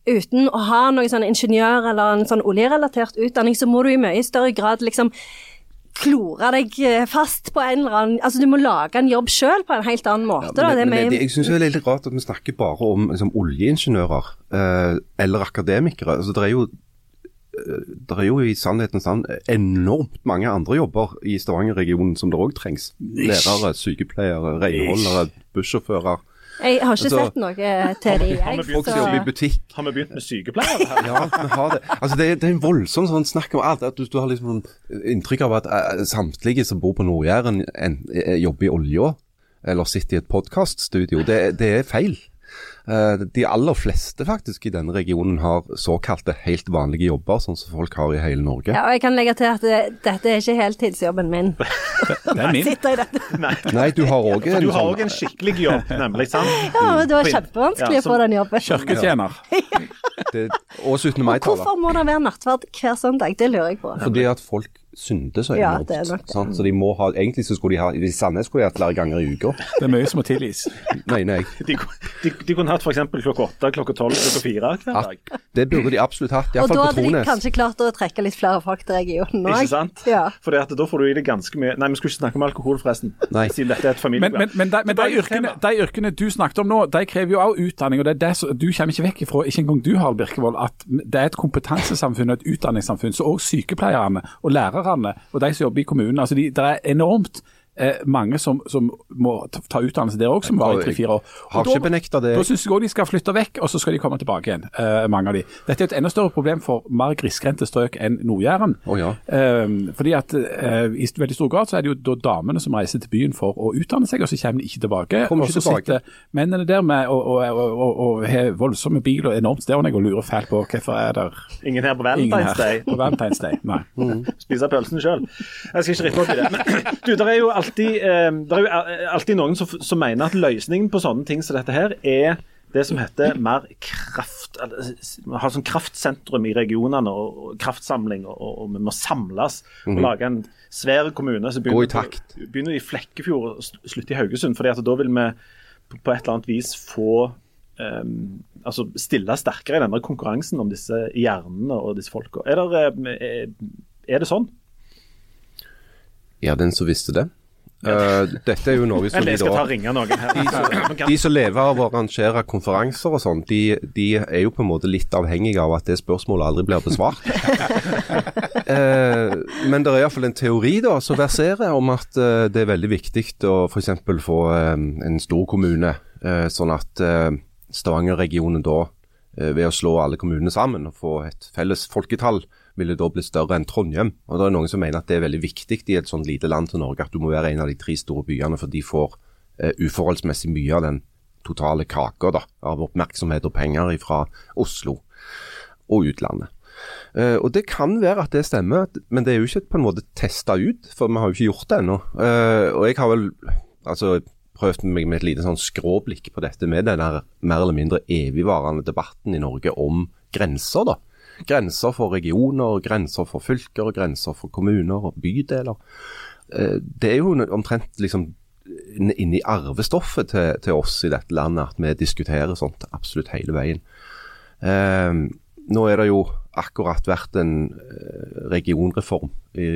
Speaker 4: uten å ha noen sånn ingeniør eller en sånn oljerelatert utdanning, så må du i mye større grad liksom klore deg eh, fast på en eller annen Altså du må lage en jobb sjøl på en helt annen måte. da.
Speaker 2: Men,
Speaker 4: Det
Speaker 2: men det, jeg syns det er litt rart at vi snakker bare om liksom, oljeingeniører eh, eller akademikere. Altså, det er jo det er jo i sannhetens navn enormt mange andre jobber i Stavanger-regionen som det òg trengs. Lærere, sykepleiere, renholdere, bussjåfører.
Speaker 4: Jeg har ikke
Speaker 2: Altså-
Speaker 4: sett noe til de, jeg.
Speaker 2: Folk som jobber i butikk.
Speaker 3: Har vi begynt med sykepleiere her?
Speaker 2: Ja, vi har det. Altså, det, er, det er en voldsom sånn snakk om alt. At du, du har liksom inntrykk av at eh, samtlige som bor på Nord-Jæren, eh, jobber i olja eller sitter i et podkaststudio. Det, det er feil. Eh, de aller fleste faktisk i denne regionen har såkalte helt vanlige jobber, sånn som folk har i hele Norge.
Speaker 4: ja, og jeg kan legge til at det, dette er ikke heltidsjobben min.
Speaker 1: Det er min.
Speaker 4: Sitter i dette.
Speaker 2: Nei, du har òg en sånn
Speaker 3: en skikkelig jobb, nemlig. sant?
Speaker 4: Ja, men det var kjempevanskelig
Speaker 3: Ja,
Speaker 4: å få den jobben.
Speaker 1: Kirketjener.
Speaker 2: det, Og 17. Mai-taler.
Speaker 4: hvorfor må det være nattverd hver søndag? Det lurer jeg på.
Speaker 2: Fordi at folk synder så
Speaker 4: Ja,
Speaker 2: enormt.
Speaker 4: det er nok det.
Speaker 2: Sånn? Så de må ha, egentlig så skulle de ha I Sandnes skulle de hatt flere ganger i uka.
Speaker 1: Det er mye som må tilgis.
Speaker 2: Nei, nei.
Speaker 3: De, de, de kunne hatt f.eks. klokka åtte, klokka tolv, klokka fire hver dag.
Speaker 2: Det burde de absolutt hatt.
Speaker 4: Og da hadde de kanskje klart å trekke litt flere folk til regionen òg.
Speaker 3: Ikke sant?
Speaker 4: Ja.
Speaker 3: Fordi da får du i det ganske mye Nei, vi skulle ikke snakke om alkohol, forresten.
Speaker 2: Nei.
Speaker 3: Siden dette er et
Speaker 1: Men,
Speaker 3: familieprogram.
Speaker 1: men, men, de, men de, yrkene, de yrkene du snakket om nå, de krever jo også utdanning. og det er det som, Du kommer ikke vekk ifra, ikke engang du Harald Birkevold, at det er et kompetansesamfunn og et utdanningssamfunn. Så òg sykepleierne og lærerne og de som jobber i kommunen. altså de, Det er enormt eh, mange som, som må ta, utdannelse der òg, som var i tre-fire år.
Speaker 2: Har ikke benekta det.
Speaker 1: Da syns jeg òg de skal flytte vekk, og så skal de komme tilbake igjen, eh, mange av de. Dette er et enda større problem for mer grisgrendte strøk enn Nord-Jæren.
Speaker 2: Oh, ja.
Speaker 1: Eh, fordi at eh, I veldig stor grad så er det jo da damene som reiser til byen for å utdanne seg, og så kommer de ikke tilbake.
Speaker 2: Kommer
Speaker 1: og så
Speaker 2: tilbake.
Speaker 1: sitter mennene der med og, og, og, og, og har voldsomme bil og enormt stående og lurer fælt på hvorfor er der
Speaker 3: Ingen her på Valentine's Day.
Speaker 1: på Valentine's Day. Nei.
Speaker 3: Spise pølsen sjøl. Jeg skal ikke rippe opp i det. Men du, der er jo alltid, eh, det er jo eh, alltid noen som, som mener at løsningen på sånne ting som dette her, er det som heter mer vi har sånn kraftsentrum i regionene og, og kraftsamling, og, og, vi må samles og lage en svær kommune. Så
Speaker 2: begynner, Gå i takt.
Speaker 3: begynner i Flekkefjord og slutter i Haugesund. fordi at da vil vi på, et eller annet vis få um, altså stille sterkere i denne konkurransen om disse hjernene og disse folka. Er, eh, er, er det sånn?
Speaker 2: Ja, den som visste det. Eh, dette er jo noe som de da
Speaker 3: noen her.
Speaker 2: De som lever av å arrangere konferanser og sånn, de, de er jo på en måte litt avhengige av at det spørsmålet aldri blir besvart. uh, men det er iallfall en teori da, som verserer om at uh, det er veldig viktig å f.eks. få en stor kommune, sånn at Stavanger-regionen da, ved å slå alle kommunene sammen og få et felles folketall, ville da bli større enn Trondheim. Og det er noen som mener at det er veldig viktig i et sånt lite land som Norge at du må være en av de tre store byene, for de får eh, uforholdsmessig mye av den totale kaka da, av oppmerksomhet og penger fra Oslo og utlandet. Uh, og Det kan være at det stemmer, men det er jo ikke på en måte testa ut, for vi har jo ikke gjort det ennå. Uh, og jeg har vel altså, prøvd meg med et lite sånn skråblikk på dette med den mer eller mindre evigvarende debatten i Norge om grenser. da. Grenser for regioner, grenser for fylker, grenser for kommuner og bydeler. Eh, det er jo omtrent liksom inni arvestoffet til, til oss i dette landet at vi diskuterer sånt absolutt hele veien. Eh, nå er det jo akkurat vært en eh, regionreform i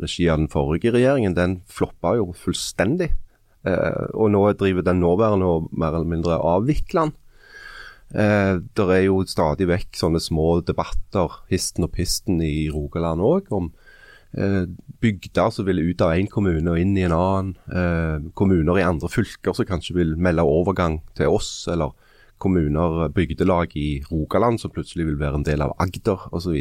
Speaker 2: regi av den forrige regjeringen. Den floppa jo fullstendig. Eh, og nå driver den nåværende og mer eller mindre avvikler den. Eh, det er jo stadig vekk sånne små debatter, histen og pisten i Rogaland òg, om eh, bygder som vil ut av én kommune og inn i en annen. Eh, kommuner i andre fylker som kanskje vil melde overgang til oss, eller kommuner, bygdelag i Rogaland som plutselig vil være en del av Agder osv.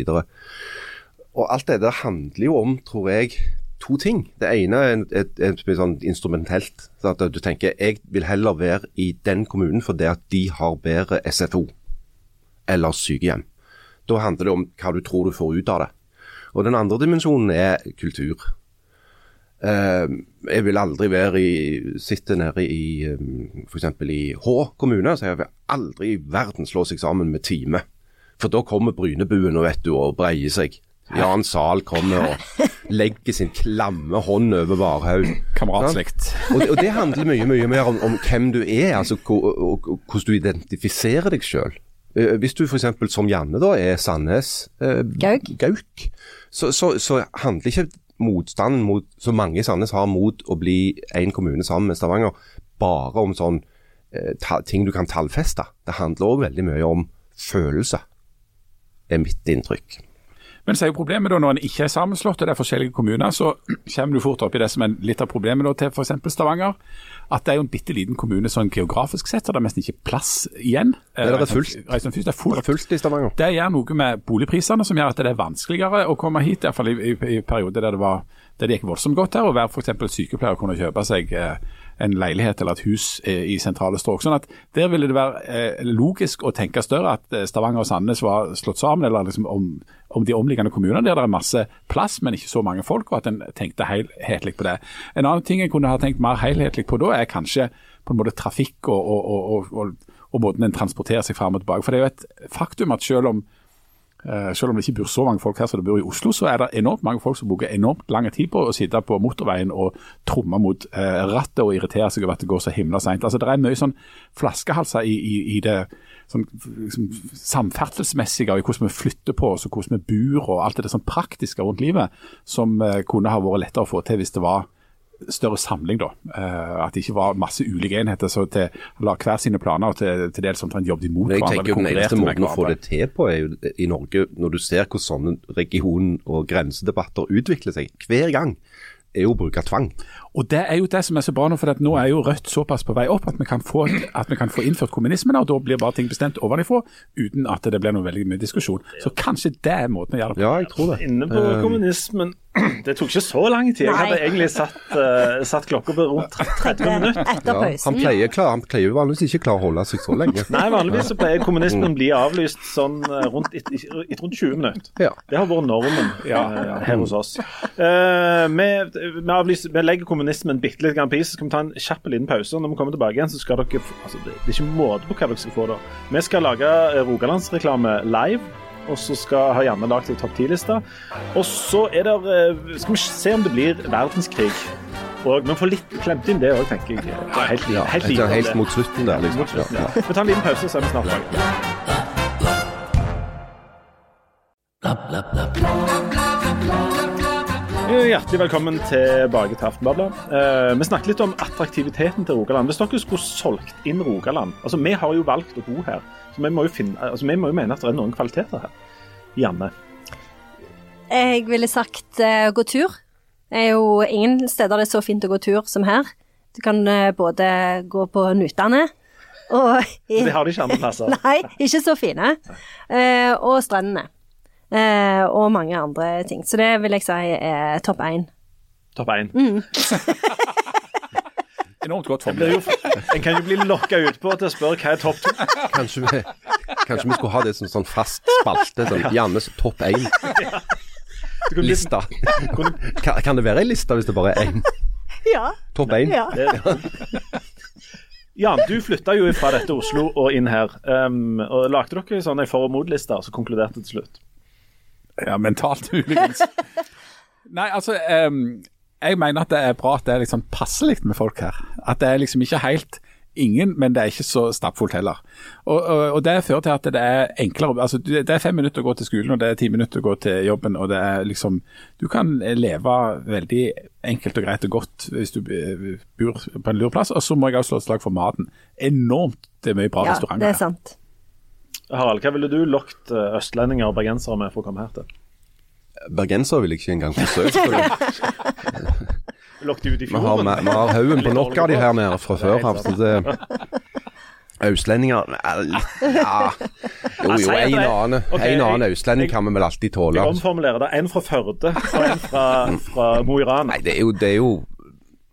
Speaker 2: Og alt det der handler jo om, tror jeg, to ting. Det ene er et, et, et, sånn instrumentelt. Så at du tenker jeg vil heller være i den kommunen fordi at de har bedre SFO eller sykehjem. Da handler det om hva du tror du får ut av det. Og Den andre dimensjonen er kultur. Eh, jeg vil aldri være i, sitte nede i um, f.eks. i Hå kommune så jeg vil aldri i verden slå seg sammen med Time. For da kommer Brynebuen og vet du, og breier seg. Jan Zahl kommer og legger sin klamme hånd over Varhaug.
Speaker 1: Kameratslikt.
Speaker 2: Og, og det handler mye mye mer om, om hvem du er, altså hvordan du identifiserer deg sjøl. Hvis du f.eks. som Janne da er Sandnes eh,
Speaker 4: Gauk.
Speaker 2: Gauk så, så, så handler ikke motstanden mot, som mange i Sandnes har mot å bli en kommune sammen med Stavanger, bare om sånn eh, ta, ting du kan tallfeste. Det handler òg veldig mye om følelse, er mitt inntrykk.
Speaker 1: Men så er jo problemet da når en ikke er sammenslått og det er forskjellige kommuner, så kommer du fort opp i det som er litt av problemet da til f.eks. Stavanger. At det er jo en bitte liten kommune sånn geografisk sett, så det er nesten ikke plass igjen.
Speaker 2: Det er fullt.
Speaker 1: Reisen Det er
Speaker 2: Det
Speaker 1: fullt.
Speaker 2: er fullt i Stavanger.
Speaker 1: Det gjør noe med boligprisene som gjør at det er vanskeligere å komme hit, i hvert fall i, i, i perioder der det, var, der det gikk voldsomt godt her. Å være f.eks. sykepleier og kunne kjøpe seg eh, en leilighet eller et hus eh, i sentrale strøk. Sånn at Der ville det være eh, logisk å tenke større at eh, Stavanger og Sandnes var slått sammen, eller liksom om, om de omliggende kommunene der det er masse plass, men ikke så mange folk, og at en tenkte helhetlig på det. En annen ting en kunne ha tenkt mer helhetlig på da, er kanskje på en måte trafikk og, og, og, og, måten en transporterer seg fram og tilbake. For det er jo et faktum at selv om selv om det ikke bor så mange folk her som det bor i Oslo, så er det enormt mange folk som bruker enormt lang tid på å sitte på motorveien og tromme mot eh, rattet og irritere seg over at det går så himla seint. Altså, det er mye sånn flaskehalser i, i, i det sånn, liksom, samferdselsmessige, og i hvordan vi flytter på oss og hvordan vi bor og alt det sånn praktiske rundt livet, som eh, kunne ha vært lettere å få til hvis det var større samling, da. Eh, at det ikke var masse ulike enheter som la hver sine planer og til, til dels omtrent jobbet imot
Speaker 2: hverandre. jeg tenker jo Den eneste måten å få det til på, er jo i Norge, når du ser hvordan sånne region- og grensedebatter utvikler seg hver gang, er jo å bruke tvang.
Speaker 1: Og Det er jo det som er så bra nå, for at nå er jo Rødt såpass på vei opp at vi kan få, at vi kan få innført kommunismen, og da blir bare ting bestemt ovenifra uten at det blir noe veldig mye diskusjon. Så kanskje det er måten å gjøre det på.
Speaker 2: Ja, jeg tror det.
Speaker 3: Inne på kommunismen Det tok ikke så lang tid. Jeg
Speaker 4: Nei.
Speaker 3: hadde egentlig satt, uh, satt klokka på rundt 30 minutter.
Speaker 2: Ja,
Speaker 4: pausen.
Speaker 2: han pleier, klar, han pleier vanligvis ikke klare å holde seg så lenge.
Speaker 3: Nei, vanligvis så pleier kommunismen bli avlyst sånn eh, rundt, et, et, rundt 20 minutter.
Speaker 2: Ja.
Speaker 3: Det har vært normen ja, her hos oss. Uh, vi, vi, avlyser, vi legger kommunismen bitte litt grann is, så skal vi ta en kjapp liten pause. og Når vi kommer tilbake igjen, så skal dere altså, Det er ikke måte på hva dere skal få da. Vi skal lage eh, Rogalandsreklame live. Og så skal ha Janne lagd ei topp ti-liste. Og så er det, eh, skal vi se om det blir verdenskrig. Og vi får litt klemt inn det òg, tenker jeg. Det er helt,
Speaker 2: Ja,
Speaker 3: helt,
Speaker 2: helt,
Speaker 3: lite
Speaker 2: helt mot slutten der, liksom.
Speaker 3: Mot slutten,
Speaker 2: Ja,
Speaker 3: ja. Vi tar en liten pause, så er vi snart tilbake. Hjertelig velkommen tilbake til Aftenbladet. Eh, vi snakket litt om attraktiviteten til Rogaland. Hvis dere skulle solgt inn Rogaland altså Vi har jo valgt å bo her, så vi må jo, finne, altså, vi må jo mene at det er noen kvaliteter her. Janne.
Speaker 4: Jeg ville sagt eh, gå tur. Det er jo ingen steder det er så fint å gå tur som her. Du kan eh, både gå på Nutane og
Speaker 3: Det har de ikke andre plasser.
Speaker 4: Nei, ikke så fine. Eh, og strendene. Eh, og mange andre ting. Så det vil jeg si er topp én.
Speaker 3: Topp én.
Speaker 1: Enormt godt formulert.
Speaker 3: En kan jo bli lokka utpå til å spørre hva er topp to.
Speaker 2: Kanskje kanskje vi skulle ha det som sånn fast spalte. Sånn, Jannes topp én-liste.
Speaker 3: Det
Speaker 2: Kan, kan det være ei liste hvis det bare er én?
Speaker 4: Ja.
Speaker 2: Topp én?
Speaker 4: ja.
Speaker 3: Jan, du flytta jo fra dette Oslo og inn her. Um, og Lagde dere sånn en for- og mot-liste, og så konkluderte til slutt?
Speaker 1: Ja, mentalt muligens. Nei, altså um, Jeg mener at det er bra at det er liksom passelig med folk her. At det er liksom ikke helt ingen, men det er ikke så stappfullt heller. Og, og, og Det fører til at det er enklere. altså Det er fem minutter å gå til skolen, og det er ti minutter å gå til jobben. og det er liksom, Du kan leve veldig enkelt og greit og godt hvis du eh, bor på en lur plass. Og så må jeg også slå et slag for maten. Enormt det er mye bra
Speaker 4: ja,
Speaker 1: restauranter
Speaker 4: det er sant.
Speaker 3: Harald, hva ville du lokt eh, østlendinger og bergensere med for å komme her til?
Speaker 2: Bergensere vil jeg ikke engang forsøke. for
Speaker 3: Lokket ut i
Speaker 2: Vi har,
Speaker 3: fjorden?
Speaker 2: vi har haugen på nok av de her nede fra før. Av, Østlendinger Ja. Jo, jo, en annen
Speaker 3: Ok,
Speaker 2: en annen østlending kan vi vel alltid tåle.
Speaker 3: Jeg omformulerer det. En fra Førde og en fra, fra Mo i Rana.
Speaker 2: Nei, det er jo, det er jo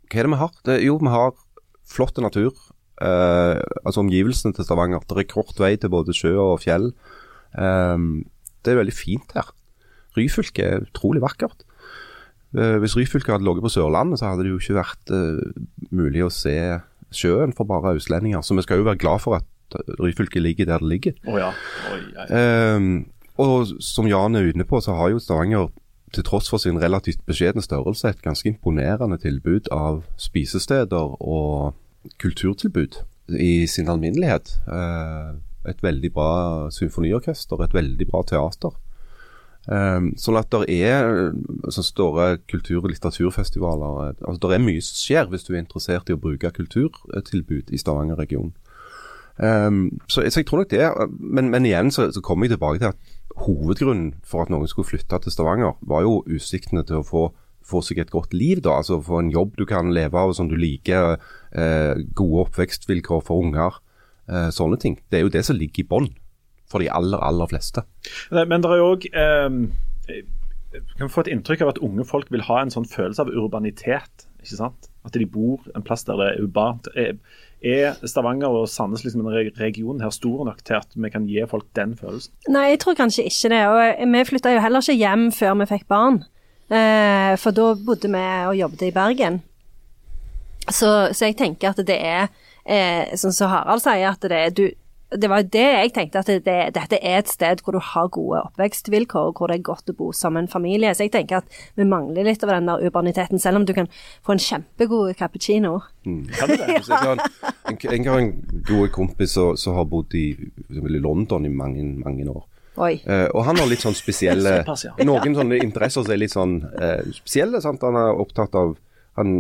Speaker 2: Hva er det vi har? Det, jo, vi har flott natur. Eh, altså omgivelsene til Stavanger. Det er kort vei til både sjø og fjell. Um, det er veldig fint her. Ryfylke er utrolig vakkert. Uh, hvis Ryfylke hadde ligget på Sørlandet, så hadde det jo ikke vært uh, mulig å se sjøen for bare østlendinger. Så vi skal jo være glad for at Ryfylke ligger der det ligger.
Speaker 3: Oh, ja. Oi.
Speaker 2: Ehm, og som Jan er inne på, så har jo Stavanger til tross for sin relativt beskjedne størrelse et ganske imponerende tilbud av spisesteder og kulturtilbud i sin alminnelighet. Eh, et veldig bra symfoniorkester, et veldig bra teater. Um, sånn at det er så store kultur- og litteraturfestivaler. eh, Altså, det er mye som skjer hvis du er interessert i å bruke kulturtilbud i Stavanger-regionen. Så, så jeg tror nok det, men, men igjen så, så kommer jeg tilbake til at hovedgrunnen for at noen skulle flytte til Stavanger, var jo utsiktene til å få, få seg et godt liv. da, altså Få en jobb du kan leve av som du liker, eh, gode oppvekstvilkår for unger. Eh, sånne ting. Det er jo det som ligger i bånn for de aller, aller fleste.
Speaker 3: Men det er jo òg Kan vi få et inntrykk av at unge folk vil ha en sånn følelse av urbanitet. ikke sant? At de bor en plass der det er urbant. Er, er Stavanger og Sandnes liksom en region her stor nok til at vi kan gi folk den følelsen?
Speaker 4: Nei, jeg tror kanskje ikke det. Og vi flytta jo heller ikke hjem før vi fikk barn. Eh, for da bodde vi og jobbet i Bergen. Så, så jeg tenker at det er eh, Sånn som Harald sier, at det du det var det jeg tenkte, at det, dette er et sted hvor du har gode oppvekstvilkår, hvor det er godt å bo som en familie. Så jeg tenker at vi mangler litt av den der urbaniteten, selv om du kan få en kjempegod cappuccino.
Speaker 3: Kan du det?
Speaker 2: Så jeg, har en, jeg en god kompis som har bodd i, i London i mange, mange år.
Speaker 4: Oi.
Speaker 2: Eh, og han har litt sånn spesielle
Speaker 3: Såpass, ja.
Speaker 2: Noen sånne interesser som er litt sånn uh, spesielle. sant? Han er opptatt av han,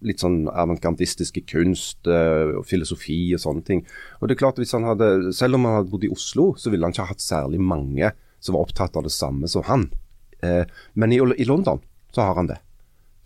Speaker 2: litt sånn avantgardistiske kunst uh, og filosofi og sånne ting. Og det er klart hvis han hadde, Selv om han hadde bodd i Oslo, så ville han ikke hatt særlig mange som var opptatt av det samme som han. Eh, men i, i London så har han det.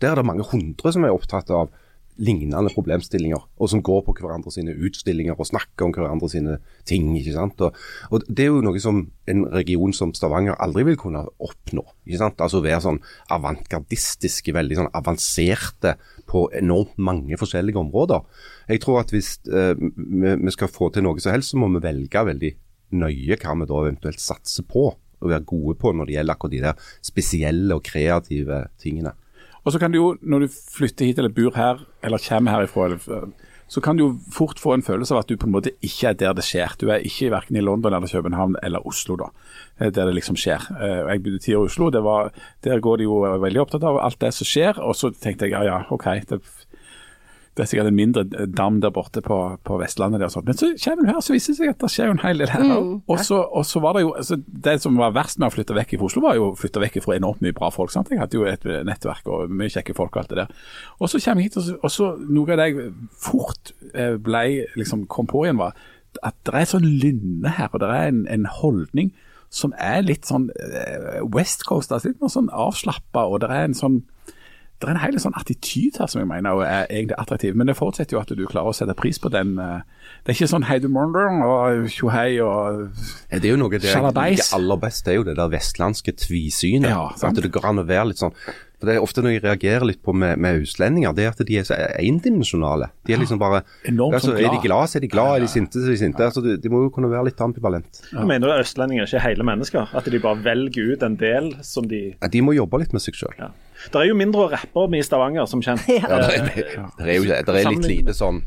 Speaker 2: Der er det mange hundre som er opptatt av lignende problemstillinger, og som går på hverandre sine utstillinger og snakker om hverandre sine ting. ikke sant? Og, og Det er jo noe som en region som Stavanger aldri vil kunne oppnå. ikke sant? Altså Være sånn avantgardistiske, veldig sånn avanserte på enormt mange forskjellige områder. Jeg tror at hvis eh, vi, vi skal få til noe som helst, så må vi velge veldig nøye hva vi da eventuelt satser på. Og være gode på når det gjelder akkurat de der spesielle og kreative tingene.
Speaker 1: Og så kan du jo, når du flytter hit eller bor her, eller kommer herifra, eller, så kan du jo fort få en følelse av at du på en måte ikke er der det skjer. Du er ikke verken i London eller København eller Oslo, da, eh, der det liksom skjer. Eh, Jeg bodde ti år i Oslo, var, der går de jo veldig opptatt av alt det som skjer. Og så tenkte jeg ja ja, OK. det det er sikkert en mindre dam der borte på, på Vestlandet. Der. Men så kommer du her, så viser det seg at det skjer jo en hel del her.
Speaker 4: Mm.
Speaker 1: Og, så, var det jo altså, Det som var verst med å flytte vekk fra Oslo, var jo å flytte vekk fra enormt mye bra folk. sant? Jeg hadde jo et nettverk og mye kjekke folk og alt det der. Og så kommer jeg hit, og så, og så noe av det jeg fort eh, ble, liksom, kom på igjen, var at det er sånn lynne her, og det er en, en holdning som er litt sånn eh, West Coast, altså litt mer sånn avslappa, og det er en sånn det er en hel sånn attityd her som jeg mener er egentlig attraktiv, men det forutsetter jo at du klarer å sette pris på den. eh, Det er ikke sånn hei du morgen og tjohei og
Speaker 2: Ja, Det er jo noe det
Speaker 1: Sjalabais.
Speaker 2: aller beste det er jo det der vestlandske tvisynet.
Speaker 1: Ja,
Speaker 2: at det går an å være litt sånn for Det er ofte når jeg reagerer litt på med, med utlendinger, det er at de er så endimensjonale. De er liksom bare
Speaker 1: Enormt
Speaker 2: altså,
Speaker 1: sånn
Speaker 2: Er de
Speaker 1: glad.
Speaker 2: så er de glad. Er de sinte, så er de sinte. Altså, de, de må jo kunne være litt ambivalent.
Speaker 3: Jeg mener du at østlendinger ikke er hele mennesker? At de bare velger ut en del som de
Speaker 2: Ja, De må jobbe litt med seg sjøl.
Speaker 3: ja. Det er jo mindre rappere i Stavanger, som kjent.
Speaker 2: Ja, det,
Speaker 3: Eh,
Speaker 2: er- det er jo det er litt lite sånn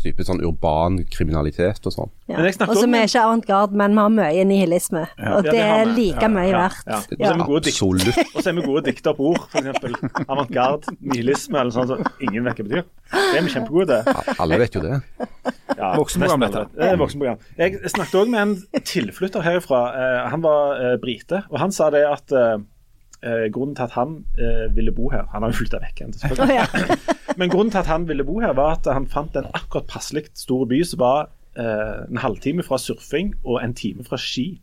Speaker 2: type sånn urban kriminalitet og sånn.
Speaker 4: Ja.
Speaker 3: Men jeg snakket
Speaker 4: Og så
Speaker 3: om-
Speaker 4: vi er ikke avantgarde, men vi har mye nihilisme. Og
Speaker 3: Ja,
Speaker 4: det
Speaker 3: det
Speaker 4: er like
Speaker 3: Ja,
Speaker 4: mye
Speaker 3: ja,
Speaker 4: verdt.
Speaker 3: ja. Og så er
Speaker 4: Ja.
Speaker 3: vi gode dikt-
Speaker 2: Absolutt.
Speaker 3: Og så er vi gode dikter på ord, f.eks. avantgarde, nihilisme eller sånn som ingen vet hva det betyr. Det er vi kjempegode til.
Speaker 2: Alle vet jo det.
Speaker 3: Ja,
Speaker 1: Voksenprogram, dette.
Speaker 3: Det er voksenprogram. Jeg snakket òg med en tilflytter herifra. Eh, Han var eh, brite, og han sa det at eh, eh, grunnen til at han eh, ville bo her Han har jo flytta vekk igjen, selvfølgelig.
Speaker 4: ja.
Speaker 3: Men grunnen til at han ville bo her, var at han fant en akkurat passelig stor by som var eh, en halvtime fra surfing og en time fra ski.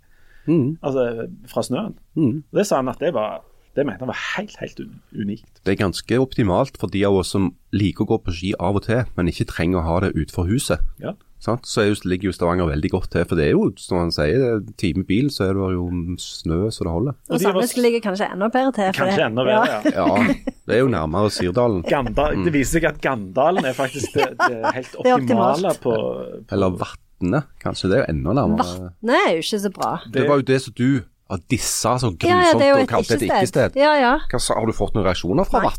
Speaker 2: Mm.
Speaker 3: Altså fra snøen.
Speaker 2: Mm.
Speaker 3: Og Det sa han at det var det mente han var helt, helt unikt.
Speaker 2: Det er ganske optimalt for de av oss som liker å gå på ski av og til, men ikke trenger å ha det utenfor huset.
Speaker 3: Ja.
Speaker 2: Sant? Så er jo, ligger jo Stavanger veldig godt til, for det er jo, som han sier, det er time bil, så er det jo snø så det holder.
Speaker 4: Og Sandnes ligger kanskje enda bedre til. for
Speaker 3: Kanskje
Speaker 4: det.
Speaker 3: enda bedre, ja.
Speaker 2: Ja, det er jo nærmere Sirdalen.
Speaker 3: Ganda,
Speaker 2: Mm.
Speaker 3: Det viser seg at Gandalen er faktisk det, det helt optimale på, på
Speaker 2: Eller Vatne, kanskje. Det er jo enda nærmere.
Speaker 4: Vatne er jo ikke så bra.
Speaker 2: Det var jo det som du av dissa så
Speaker 4: Ja, ja,
Speaker 2: grusomt
Speaker 4: det er jo
Speaker 2: og
Speaker 4: et
Speaker 2: kalte et
Speaker 4: ikke-sted. Ja, ja.
Speaker 2: Hva Har du fått noen reaksjoner fra
Speaker 4: Nei.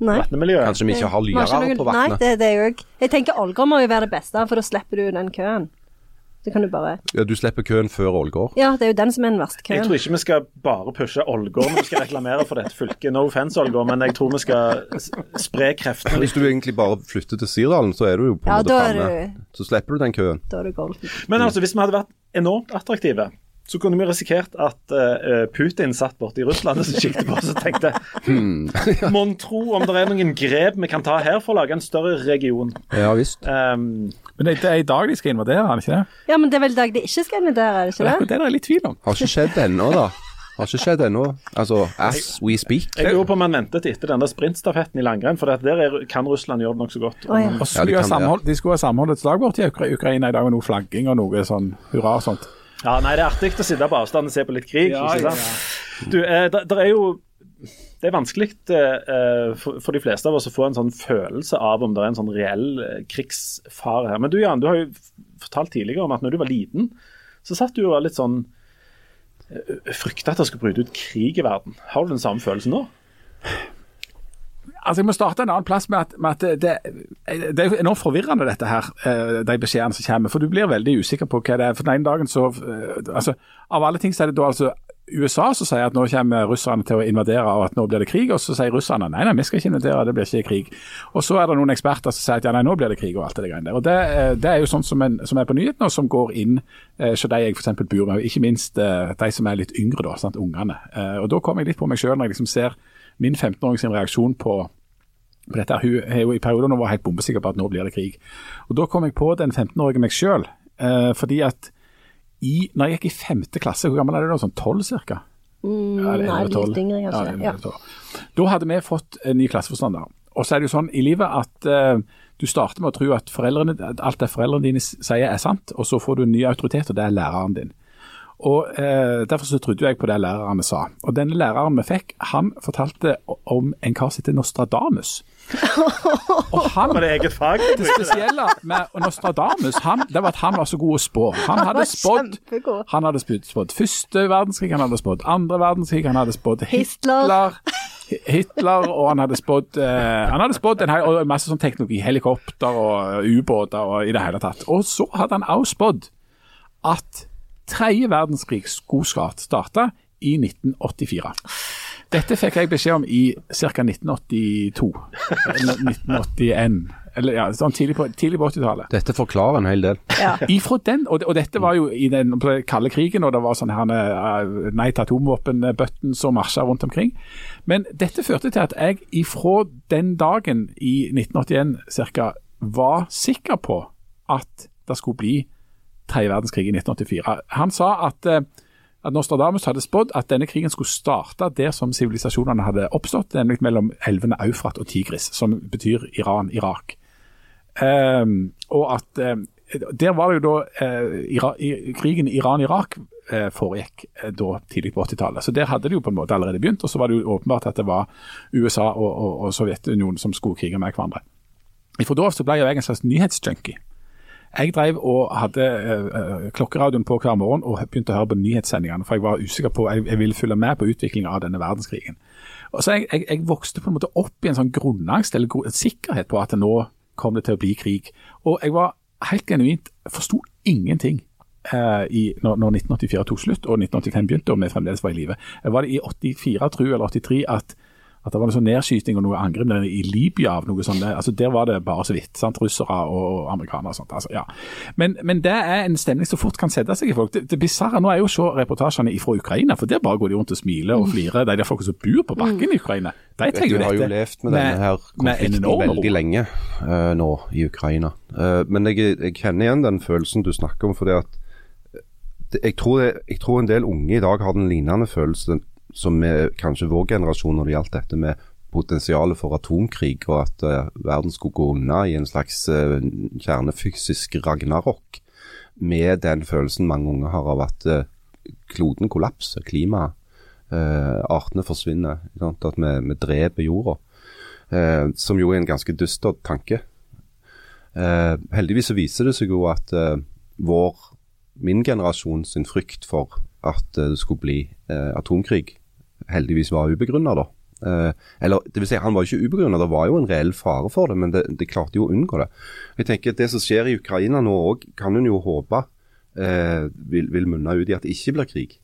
Speaker 4: Nei.
Speaker 3: vatnemiljøet.
Speaker 2: Kanskje vi ikke har lyere
Speaker 4: noen-
Speaker 2: på
Speaker 4: Nei, det, det er jo ikke Jeg tenker Ålgård må jo være det beste, for da slipper du den køen. Så kan du bare
Speaker 2: Ja, du slipper køen før Ålgård.
Speaker 4: Ja, det er jo den som er den verste køen.
Speaker 3: Jeg tror ikke vi skal bare pushe Ålgård når vi skal reklamere for dette fylket. No offense, Ålgård, men jeg tror vi skal spre kreftene
Speaker 2: Hvis du egentlig bare flytter til Sirdalen, så er du jo på en
Speaker 4: Ja,
Speaker 2: måte framme. Så slipper du den køen.
Speaker 4: Da er du golden.
Speaker 3: Men altså, hvis vi hadde vært enormt attraktive, så kunne vi risikert at uh, Putin satt borte i Russland og så kikket på oss og tenkte
Speaker 2: Hmm.
Speaker 3: Mon tro om det er noen grep vi kan ta her for å lage en større region.
Speaker 2: Ja visst.
Speaker 3: Um,
Speaker 1: Men det, er i dag de skal invadere, er det ikke det?
Speaker 4: Ja, men det er vel i dag de ikke skal invadere, er det
Speaker 1: Det er
Speaker 4: ikke
Speaker 1: det?
Speaker 4: det?
Speaker 1: det det er litt tvil om.
Speaker 2: Har ikke skjedd ennå, da. Har ikke skjedd ennå. Altså, as we speak.
Speaker 3: jeg lurer på om man ventet etter den der sprintstafetten i langrenn, for der er, kan Russland gjøre det nokså godt.
Speaker 4: Oh, ja.
Speaker 1: Og så
Speaker 2: Ja, de
Speaker 1: skulle ha
Speaker 2: kan det.
Speaker 1: samhold, de skulle ha samholdets lag borti Ukraina i dag, og noe flagging og noe sånn hurra og sånt.
Speaker 3: Ja, nei, Det er artig å sitte på avstand og se på litt krig.
Speaker 1: Ja,
Speaker 3: ikke
Speaker 1: ja.
Speaker 3: Du, eh, der, der er jo Det er vanskelig eh, for, for de fleste av oss å få en sånn følelse av om det er en sånn reell eh, krigsfare her. Men du Jan, du har jo fortalt tidligere om at når du var liten, så satt du og var litt sånn eh, Frykta at det skulle bryte ut krig i verden. Har du den samme følelsen nå?
Speaker 1: Altså, Jeg må starte en annen plass med at, med at det, det, er enormt forvirrende, dette her, eh, de beskjedene som kommer. For du blir veldig usikker på hva det er. For den ene dagen så eh, altså, Av alle ting så er det da altså USA som sier at nå kommer russerne til å invadere og at nå blir det krig. Og så sier russerne nei, nei, vi skal ikke invadere, det blir ikke krig. Og så er det noen eksperter som sier at ja, nei, nå blir det krig og alt det greiene der. Og det, eh, det er jo sånn som, en, som er på nyhetene, og som går inn eh, de jeg f.eks. bor med. Ikke minst eh, de som er litt yngre, da, sant, ungene. Eh, og da kommer jeg litt på meg sjøl når jeg liksom ser min 15-åring sin reaksjon på på dette. Hun er jo i perioder nå var helt bombesikker på at nå blir det krig. Og Da kom jeg på den 15-årige meg sjøl. Eh, fordi at i, når jeg gikk i femte klasse, hvor gammel er du da? Sånn tolv cirka?
Speaker 4: Mm,
Speaker 1: Ja,
Speaker 4: nei, litt yngre,
Speaker 1: Ja,
Speaker 4: kanskje.
Speaker 1: er
Speaker 4: Ja.
Speaker 1: Da hadde vi fått en ny klasseforstander. Og så er det jo sånn i livet at eh, du starter med å tro at, at alt det foreldrene dine sier er sant, og så får du en ny autoritet, og det er læreren din. Og eh, Derfor så trodde jeg på det lærerne sa. Og denne læreren vi fikk, han fortalte om en kar som heter Nostradamus. og han
Speaker 3: Var det eget fag?
Speaker 1: det spesielle med Nostradamus han, det var at han var så god å spå. Han hadde spådd han hadde spådd første verdenskrig, han hadde spådd andre verdenskrig, han hadde spådd
Speaker 4: Hitler.
Speaker 1: Hitler. Hitler, og han hadde spådd eh, Han hadde spådd en, og masse sånn teknologi, helikopter og ubåter og i det hele tatt. Og så hadde han også spådd at tredje verdenskrig skulle snart starte i 1984. Dette fikk jeg beskjed om i ca. 1982. Eller 1981. Eller ja, sånn tidlig på, tidlig på 80-tallet.
Speaker 2: Dette forklarer en hel del.
Speaker 1: Ifra den, og, og dette var jo i den kalde krigen, og det var sånn her eh, nei til atomvåpen-button som marsja rundt omkring. Men dette førte til at jeg ifra den dagen i 1981 ca. var sikker på at det skulle bli tredje verdenskrig i 1984. Han sa at, eh, at Nostradamus hadde spådd at denne krigen skulle starte der som sivilisasjonene hadde oppstått, nemlig mellom elvene Eufrat og Tigris, som betyr Iran, Irak. Um, og at um, Der var det jo da uh, Ira, i, krigen Iran-Irak uh, foregikk uh, da tidlig på 80-tallet. Så der hadde det jo på en måte allerede begynt. Og så var det jo åpenbart at det var USA og, og, og Sovjetunionen som skulle krige med hverandre. Fra da av ble jeg en slags nyhetsjunkie. Jeg drev og hadde eh, klokkeradioen på hver morgen og begynte å høre på nyhetssendingene, for jeg var usikker på, jeg, jeg ville følge med på utviklingen av denne verdenskrigen. Og så jeg, jeg, jeg vokste på en måte opp i en sånn grunnangst, eller gr sikkerhet på at nå kom det til å bli krig. Og jeg var helt genuint, forsto ingenting eh, i, når, når 1984 tok slutt og 1985 begynte, og vi fremdeles var i live. Var det i 84, tror jeg, eller 83, at at det var noe sånn nedskyting og noe angrep i Libya. av noe sånt. altså Der var det bare så vidt. sant, Russere og amerikanere og sånt. altså ja. Men, men det er en stemning som fort kan sette seg i folk. Det, det bisarre nå er jo å se reportasjene fra Ukraina, for der bare går de rundt og smiler og flirer. De der folk som bor på bakken i Ukraina, de
Speaker 2: trenger
Speaker 1: jo
Speaker 2: du
Speaker 1: Vi
Speaker 2: har jo
Speaker 1: dette
Speaker 2: levd med denne her konflikten veldig lenge uh, nå i Ukraina. Uh, men jeg, jeg kjenner igjen den følelsen du snakker om. fordi at eh, jeg, tror det, jeg tror en del unge i dag har den lignende følelsen som er kanskje vår generasjon når det gjaldt dette med potensialet for atomkrig, og at uh, verden skulle gå unna i en slags uh, kjernefysisk ragnarok. Med den følelsen mange unge har av at uh, kloden kollapser, klimaet, artene forsvinner. Sant? At vi, vi dreper jorda. Som jo er en ganske dyster tanke. Heldigvis så viser det seg jo at vår, min generasjon sin frykt for at det skulle bli atomkrig, heldigvis var ubegrunna, da. Eh, eller det vil si, han var ikke ubegrunna, det var jo en reell fare for det, men det, det, klarte jo å unngå det. Jeg tenker at Det som skjer i Ukraina nå òg, kan hun jo håpe eh, vil, vil munne ut i at det ikke blir krig.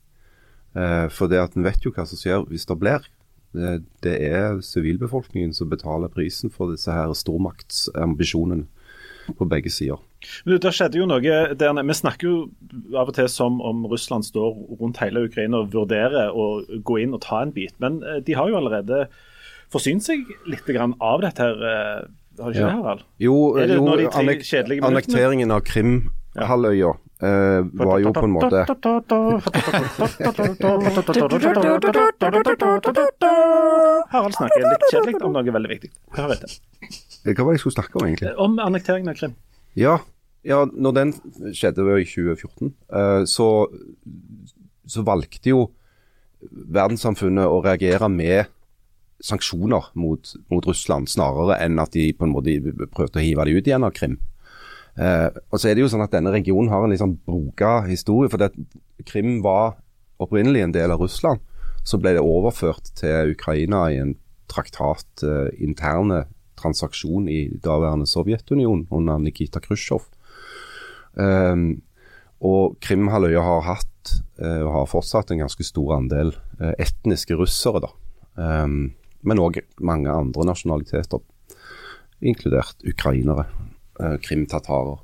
Speaker 2: Eh, for det at en vet jo hva som skjer hvis det blir. Det, det er sivilbefolkningen som betaler prisen for disse her stormaktsambisjonene på begge sider.
Speaker 3: Men du, Det skjedde jo noe der. Vi snakker jo av og til som om Russland står rundt hele Ukraina og vurderer å gå inn og ta en bit. Men eh, de har jo allerede forsynt seg litt grann av dette her. eh, Har de ikke
Speaker 2: Ja.
Speaker 3: det, Harald?
Speaker 2: Jo,
Speaker 3: Er det
Speaker 2: jo
Speaker 3: de
Speaker 2: annek annekteringen av Krim-halvøya eh, var jo på en måte
Speaker 3: Harald snakker litt kjedelig om noe veldig viktig. Hør etter.
Speaker 2: Hva var det jeg skulle snakke om, egentlig?
Speaker 3: Om annekteringen av Krim.
Speaker 2: Ja, ja når den skjedde i 2014, eh, så, så valgte jo verdenssamfunnet å reagere med sanksjoner mot, mot Russland, snarere enn at de på en måte prøvde å hive det ut igjen av Krim. Eh, og så er det jo sånn at Denne regionen har en litt sånn broka historie. for det, Krim var opprinnelig en del av Russland. Så ble det overført til Ukraina i en traktat eh, interne transaksjon i daværende Sovjetunionen under Nikita Khrusjtsjov. Um, og Krimhalvøya har hatt, eh, og har fortsatt, en ganske stor andel eh, etniske russere. da. Um, men òg mange andre nasjonaliteter, inkludert ukrainere, eh, krimtatarer.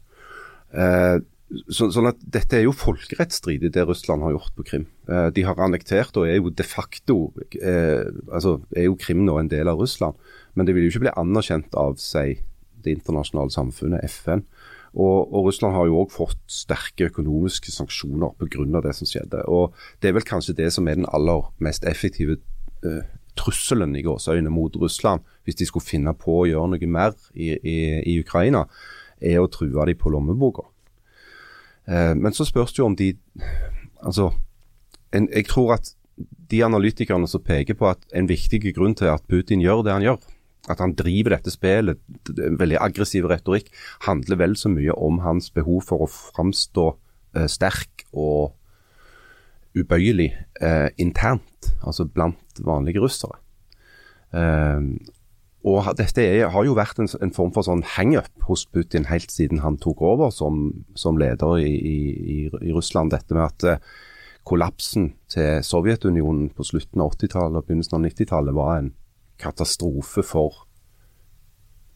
Speaker 2: Uh, så, sånn at Dette er jo folkerettsstridig, det Russland har gjort på Krim. Eh, de har annektert og er jo de facto eh, altså er jo Krim nå en del av Russland. Men det vil jo ikke bli anerkjent av seg det internasjonale samfunnet, FN. Og, og Russland har jo òg fått sterke økonomiske sanksjoner pga. det som skjedde. Og Det er vel kanskje det som er den aller mest effektive uh, trusselen i gåseøyne mot Russland, hvis de skulle finne på å gjøre noe mer i, i, i Ukraina, er å true dem på lommeboka. Uh, men så spørs det jo om de Altså, en, jeg tror at de analytikerne som peker på at en viktig grunn til at Putin gjør det han gjør, at han driver dette spillet, veldig aggressiv retorikk, handler vel så mye om hans behov for å framstå eh, sterk og ubøyelig eh, internt, altså blant vanlige russere. Eh, og dette er, har jo vært en, en form for sånn hang-up hos Putin helt siden han tok over som, som leder i, i, i, i Russland. Dette med at eh, kollapsen til Sovjetunionen på slutten av 80-tallet og begynnelsen av 90-tallet var en katastrofe for,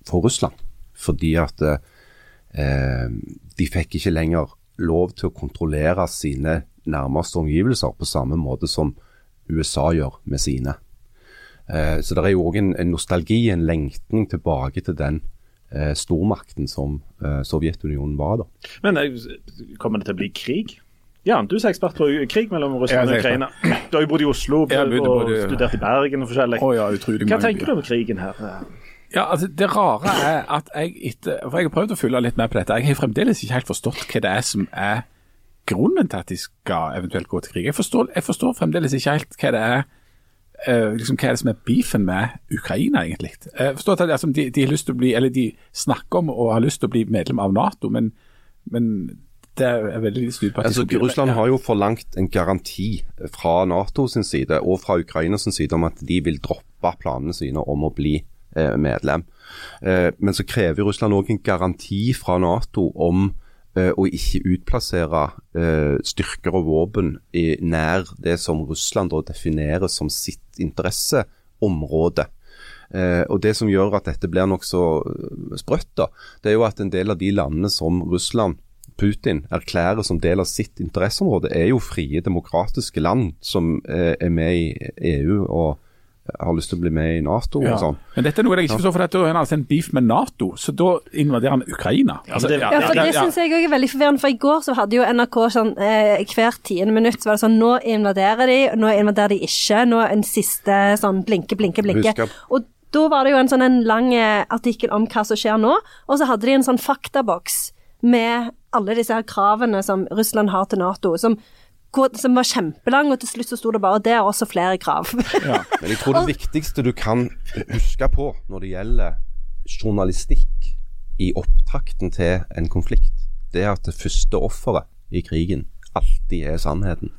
Speaker 2: for Russland. Fordi at eh, de fikk ikke lenger lov til å kontrollere sine nærmeste omgivelser på samme måte som USA gjør med sine. Eh, så det er jo òg en, en nostalgi, en lengtning tilbake til den eh, stormakten som eh, Sovjetunionen var da.
Speaker 3: Men eh, kommer det til å bli krig? Jan, du er ekspert på krig mellom Russland og Ukraina. Du har jo bodd i Oslo
Speaker 1: og, bodde, bodd
Speaker 3: og studert i Bergen og forskjellig.
Speaker 1: Å ja, utrolig
Speaker 3: Hva tenker du om krigen her?
Speaker 1: Ja, altså Det rare er at jeg etter For jeg har prøvd å følge litt med på dette. Jeg har fremdeles ikke helt forstått hva det er som er grunnen til at de skal eventuelt gå til krig. Jeg forstår, jeg forstår fremdeles ikke helt hva det er Uh, liksom hva er det som er beefen med Ukraina, egentlig. Jeg forstår at altså, de, de, har lyst til å bli, eller de snakker om og har lyst til å bli medlem av Nato, men, men det er veldig på at
Speaker 2: Altså, Russland har jo forlangt en garanti fra Nato sin side og fra Ukraina sin side om at de vil droppe planene sine om å bli eh, medlem. Eh, men så krever Russland òg en garanti fra Nato om eh, å ikke utplassere eh, styrker og våpen i, nær det som Russland definerer som sitt interesseområde. Eh, og Det som gjør at dette blir nokså eh, sprøtt, da, det er jo at en del av de landene som Russland Putin erklærer som del av sitt interesseområde, er jo frie, demokratiske land som eh, er med i EU og har lyst til å bli med i Nato
Speaker 1: Ja.
Speaker 2: og sånn.
Speaker 1: Men dette er noe jeg ikke forstår, for dette er en, altså en beef med Nato, så da invaderer han Ukraina. Altså,
Speaker 3: det-
Speaker 4: Ja, for Det synes jeg også er veldig forvirrende. For I går så hadde jo NRK sånn eh, hvert tiende minutt så var det sånn Nå invaderer de, nå invaderer de ikke. Nå en siste sånn blinke, blinke, blinke. Og da var det jo en sånn en lang eh, artikkel om hva som skjer nå, og så hadde de en sånn faktaboks med alle disse her kravene som Russland har til Nato. som som var kjempelang, og til slutt så sto det bare 'det er også flere krav'. ja.
Speaker 2: Men jeg tror det viktigste du kan huske på når det gjelder journalistikk i opptakten til en konflikt, det er at det første offeret i krigen alltid er sannheten.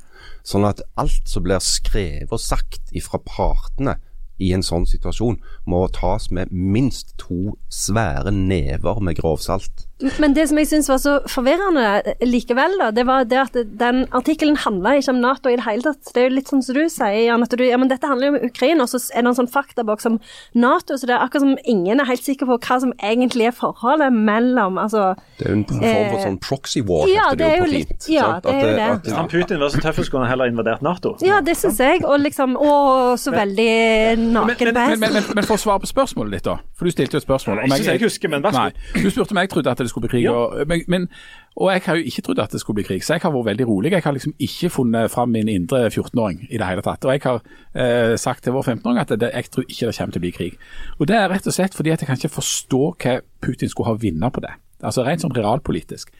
Speaker 2: Sånn at alt som blir skrevet og sagt ifra partene i en sånn situasjon, må tas med minst to svære never med grovsalt.
Speaker 4: Men det som jeg syns var så forvirrende eh, likevel, da, det var det at den artikkelen handla ikke om Nato i det hele tatt. Det er jo litt sånn som du sier, Jan, at du, ja, men dette handler jo om Ukraina, og så er det en sånn faktaboks om Nato, så det er akkurat som ingen er helt sikker på hva som egentlig er forholdet mellom altså
Speaker 2: Det er jo en form for sånn proxy war,
Speaker 4: ja,
Speaker 2: heter
Speaker 4: det er
Speaker 2: jo på
Speaker 4: litt-
Speaker 2: fint.
Speaker 4: ja,
Speaker 2: sant?
Speaker 4: det er jo det.
Speaker 2: at-
Speaker 3: Hvis han Putin var så tøff, skulle han heller invadert Nato.
Speaker 4: Ja, det syns jeg. Og liksom Å, så veldig naken
Speaker 1: men, men, men, men for å svare på spørsmålet ditt, da. For du stilte jo et spørsmål.
Speaker 3: Ikke så jeg husker, men vær så
Speaker 1: god. Du spurte om jeg trodde at det skulle bli krig.
Speaker 3: Ja.
Speaker 1: Og, men, men, og jeg har jo ikke trodd at det skulle bli krig, så jeg har vært veldig rolig. Jeg har liksom ikke funnet fram min indre 14-åring i det hele tatt. Og jeg har eh, sagt til vår 15-åring at det, jeg tror ikke det kommer til å bli krig. Og det er rett og slett fordi at jeg kan ikke forstå hva Putin skulle ha vunnet på det. Altså Rent sånn realpolitisk.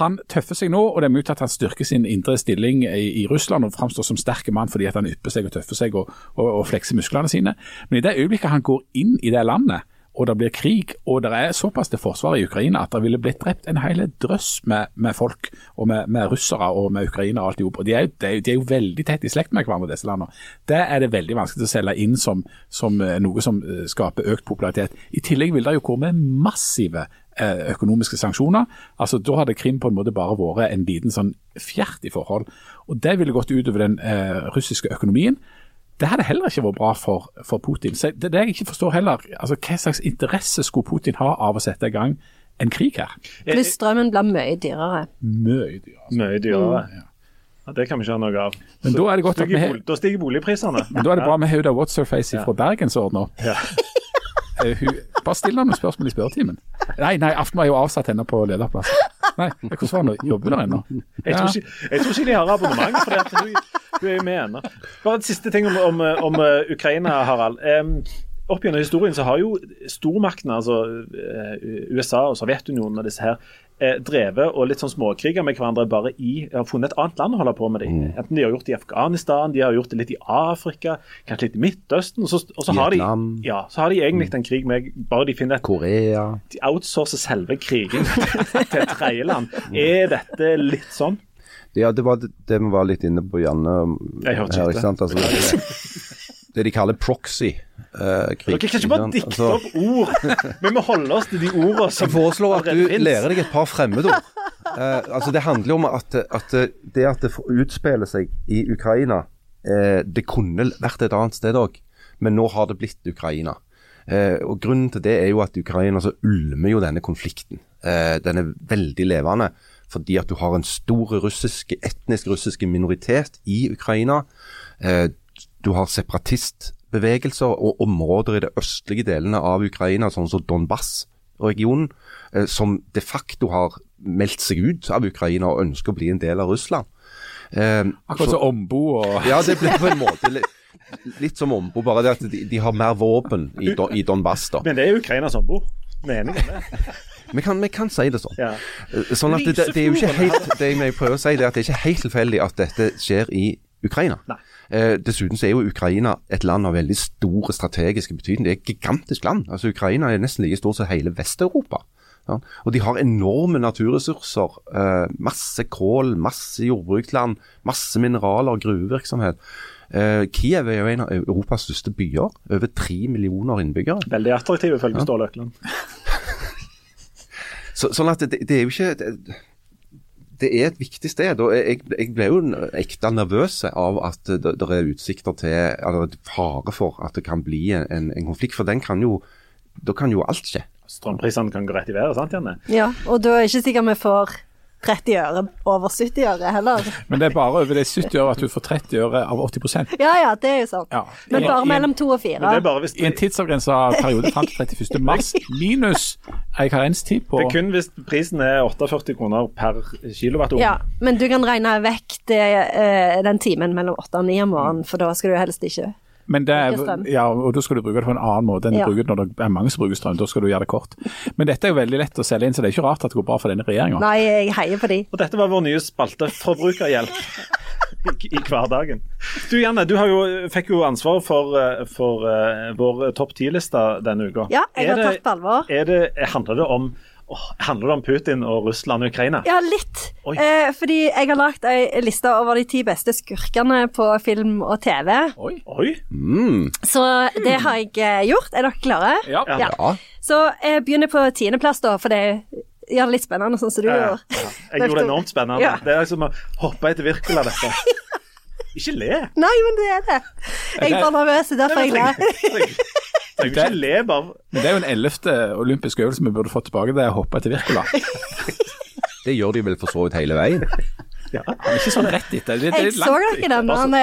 Speaker 1: Han tøffer seg nå, og det er mulig at han styrker sin indre stilling i, i Russland og framstår som sterk mann fordi at han ypper seg og tøffer seg og, og, og flekser musklene sine. Men i det øyeblikket han går inn i det landet, og det blir krig, og det er såpass til forsvaret i Ukraina at det ville blitt drept en hel drøss med, med folk, og med, med russere og med ukrainere og alt i hop. De de, de er jo veldig tett i slekt med hverandre, disse landene. Det er det veldig vanskelig å selge inn som, som eh, noe som eh, skaper økt popularitet. I tillegg vil det jo komme massive eh, økonomiske sanksjoner. Altså Da hadde Krim på en måte bare vært en liten sånn fjert i forhold. Og Det ville gått utover den eh, russiske økonomien. Det hadde heller ikke vært bra for, for Putin. Så det, det jeg ikke forstår heller, altså Hva slags interesse skulle Putin ha av å sette i gang en krig her?
Speaker 4: Hvis strømmen blir mye dyrere.
Speaker 1: Mye dyrere. Altså.
Speaker 3: Mye dyrere. Ja, det kan vi ikke ha noe av.
Speaker 1: Men da er det godt at vi
Speaker 3: Stiger Da stiger boligprisene.
Speaker 1: men da er det bra med Huda What's-Her-Face fra Bergen som ordner opp.
Speaker 3: Ja.
Speaker 1: Eh, Bare still henne noen spørsmål i spørretimen. Nei, nei, Aften har jo avsatt henne på lederplass. Nei, hvordan var det Jobber hun der ennå?
Speaker 3: Jeg tror ikke de har abonnement, for det at hun, hun er jo med ennå. Bare en siste ting om, om, om uh, Ukraina, Harald. Um, opp gjennom historien så har jo stormaktene, altså eh, USA og Sovjetunionen og disse her, eh, drevet og litt sånn småkriger med hverandre bare i Har funnet et annet land å holde på med dem. Enten de har gjort det i Afghanistan, de har gjort det litt i Afrika, kanskje litt i Midtøsten. Og så, og så, har, de, ja, så har de egentlig en krig med Bare de finner et
Speaker 2: Korea
Speaker 3: de outsourcer selve krigen til et tredjeland. Er dette litt sånn?
Speaker 2: Ja, det var det, vi var litt inne på, Janne.
Speaker 3: Jeg hørte
Speaker 2: her,
Speaker 3: ikke
Speaker 2: sant? Altså, det, det de kaller proxy eh, krig.
Speaker 3: Dere kan ikke bare dikte
Speaker 2: Altså,
Speaker 3: opp ord. Vi må holde oss til de ordene som
Speaker 2: Jeg foreslår at du lærer deg et par fremmedord. Uh, altså Det handler jo om at, at det at det utspiller seg i Ukraina uh, Det kunne vært et annet sted òg, men nå har det blitt Ukraina. Eh, og Grunnen til det er jo at Ukraina så ulmer jo denne konflikten. Eh, den er veldig levende fordi at du har en stor russiske, etnisk russiske minoritet i Ukraina. Eh, du har separatistbevegelser og områder i de østlige delene av Ukraina, sånn som Donbass-regionen, eh, som de facto har meldt seg ut av Ukraina og ønsker å bli en del av Russland. Eh,
Speaker 1: Akkurat som ombo og
Speaker 2: ja, det blir på en måte litt, litt som ombo, bare det at de, de har mer våpen i, Don, i Donbass. da.
Speaker 3: Men det er Ukrainas Ombo. Meningen, det.
Speaker 2: Vi kan, vi kan si det sånn.
Speaker 3: Ja.
Speaker 2: Eh, Sånn at det, det, er jo ikke helt Det jeg prøver å si, det er at det er ikke helt tilfeldig at dette skjer i Ukraina. Eh, dessuten så er jo Ukraina et land av veldig stor strategisk betydning. Det er et gigantisk land. Altså Ukraina er nesten like stort som hele Vest-Europa. Ja. Og de har enorme naturressurser. Eh, masse kål, masse jordbruksland, masse mineraler, gruvevirksomhet. Eh, Kiev er jo en av Europas største byer. Over tre millioner innbyggere.
Speaker 3: Veldig attraktiv ifølge Ståle Økland.
Speaker 2: Så, sånn at det, det er jo ikke det, det er et viktig sted. og Jeg, jeg ble jo ekte nervøs av at det, det er utsikter til eller fare for at det kan bli en, en konflikt. For den kan jo da kan jo alt skje.
Speaker 3: Strømprisene kan gå rett i været, sant Janne?
Speaker 4: Ja, og da er det ikke sikkert vi får 30 øre over 70 øre heller.
Speaker 1: Men det er bare over de 70 øre at du får 30 øre av 80%
Speaker 4: Ja ja, det er jo sant.
Speaker 1: Ja.
Speaker 4: Men bare
Speaker 1: en,
Speaker 4: mellom to og
Speaker 3: fire. det er bare hvis
Speaker 1: I en tidsavgrensa periode fram til 31. mars, minus ei karenstid på
Speaker 3: det er kun hvis prisen er 48 kroner per kilowatt.
Speaker 4: Ja, men du kan regne vekk det, eh, den timen mellom 8 og 9 om morgenen, for da skal du helst ikke
Speaker 1: Men det er, ja, og da skal du bruke det på en annen måte enn
Speaker 4: Ja.
Speaker 1: du bruker det når det er mange som bruker strøm. Da skal du gjøre det kort. Men dette er jo veldig lett å selge inn, så det er ikke rart at det går bra for denne regjeringa.
Speaker 4: Nei, jeg heier på de.
Speaker 3: Og dette var vår nye spalte Forbrukerhjelp i, i hverdagen. Du Janne, du har jo, fikk jo ansvar for, eh, for uh, vår topp ti-liste denne uka.
Speaker 4: Ja, jeg
Speaker 3: Er
Speaker 4: har
Speaker 3: det-
Speaker 4: tatt på alvor.
Speaker 3: Er det, handler det om åh, handler det om Putin og Russland og Ukraina?
Speaker 4: Ja, litt. Eh, fordi jeg har lagd ei liste over de ti beste skurkene på film og TV.
Speaker 1: Oi.
Speaker 3: Oi!
Speaker 2: Mm,
Speaker 4: Så det har jeg eh, gjort. Er dere klare?
Speaker 1: Ja.
Speaker 3: Ja.
Speaker 4: Ja.
Speaker 2: ja.
Speaker 4: Så jeg begynner på tiendeplass, da, for det gjør det litt spennende, sånn som du
Speaker 3: Ja,
Speaker 4: gjorde.
Speaker 3: ja. Jeg gjorde det enormt spennende.
Speaker 4: Ja.
Speaker 3: Det er som å hoppe etter Wirkola, dette. Ikke le.
Speaker 4: Nei, men det er det. Jeg er bare nervøs, er derfor jeg ler.
Speaker 3: Trenger ikke le, bare
Speaker 1: Men det er jo en ellevte olympisk øvelse vi burde fått tilbake. Det er å hoppe etter Wirkola.
Speaker 2: Det gjør de vel for så vidt hele veien.
Speaker 1: Han er ikke sånn rett etter. Det, det
Speaker 4: Jeg
Speaker 1: er
Speaker 4: så dere den
Speaker 3: Altså-
Speaker 4: den,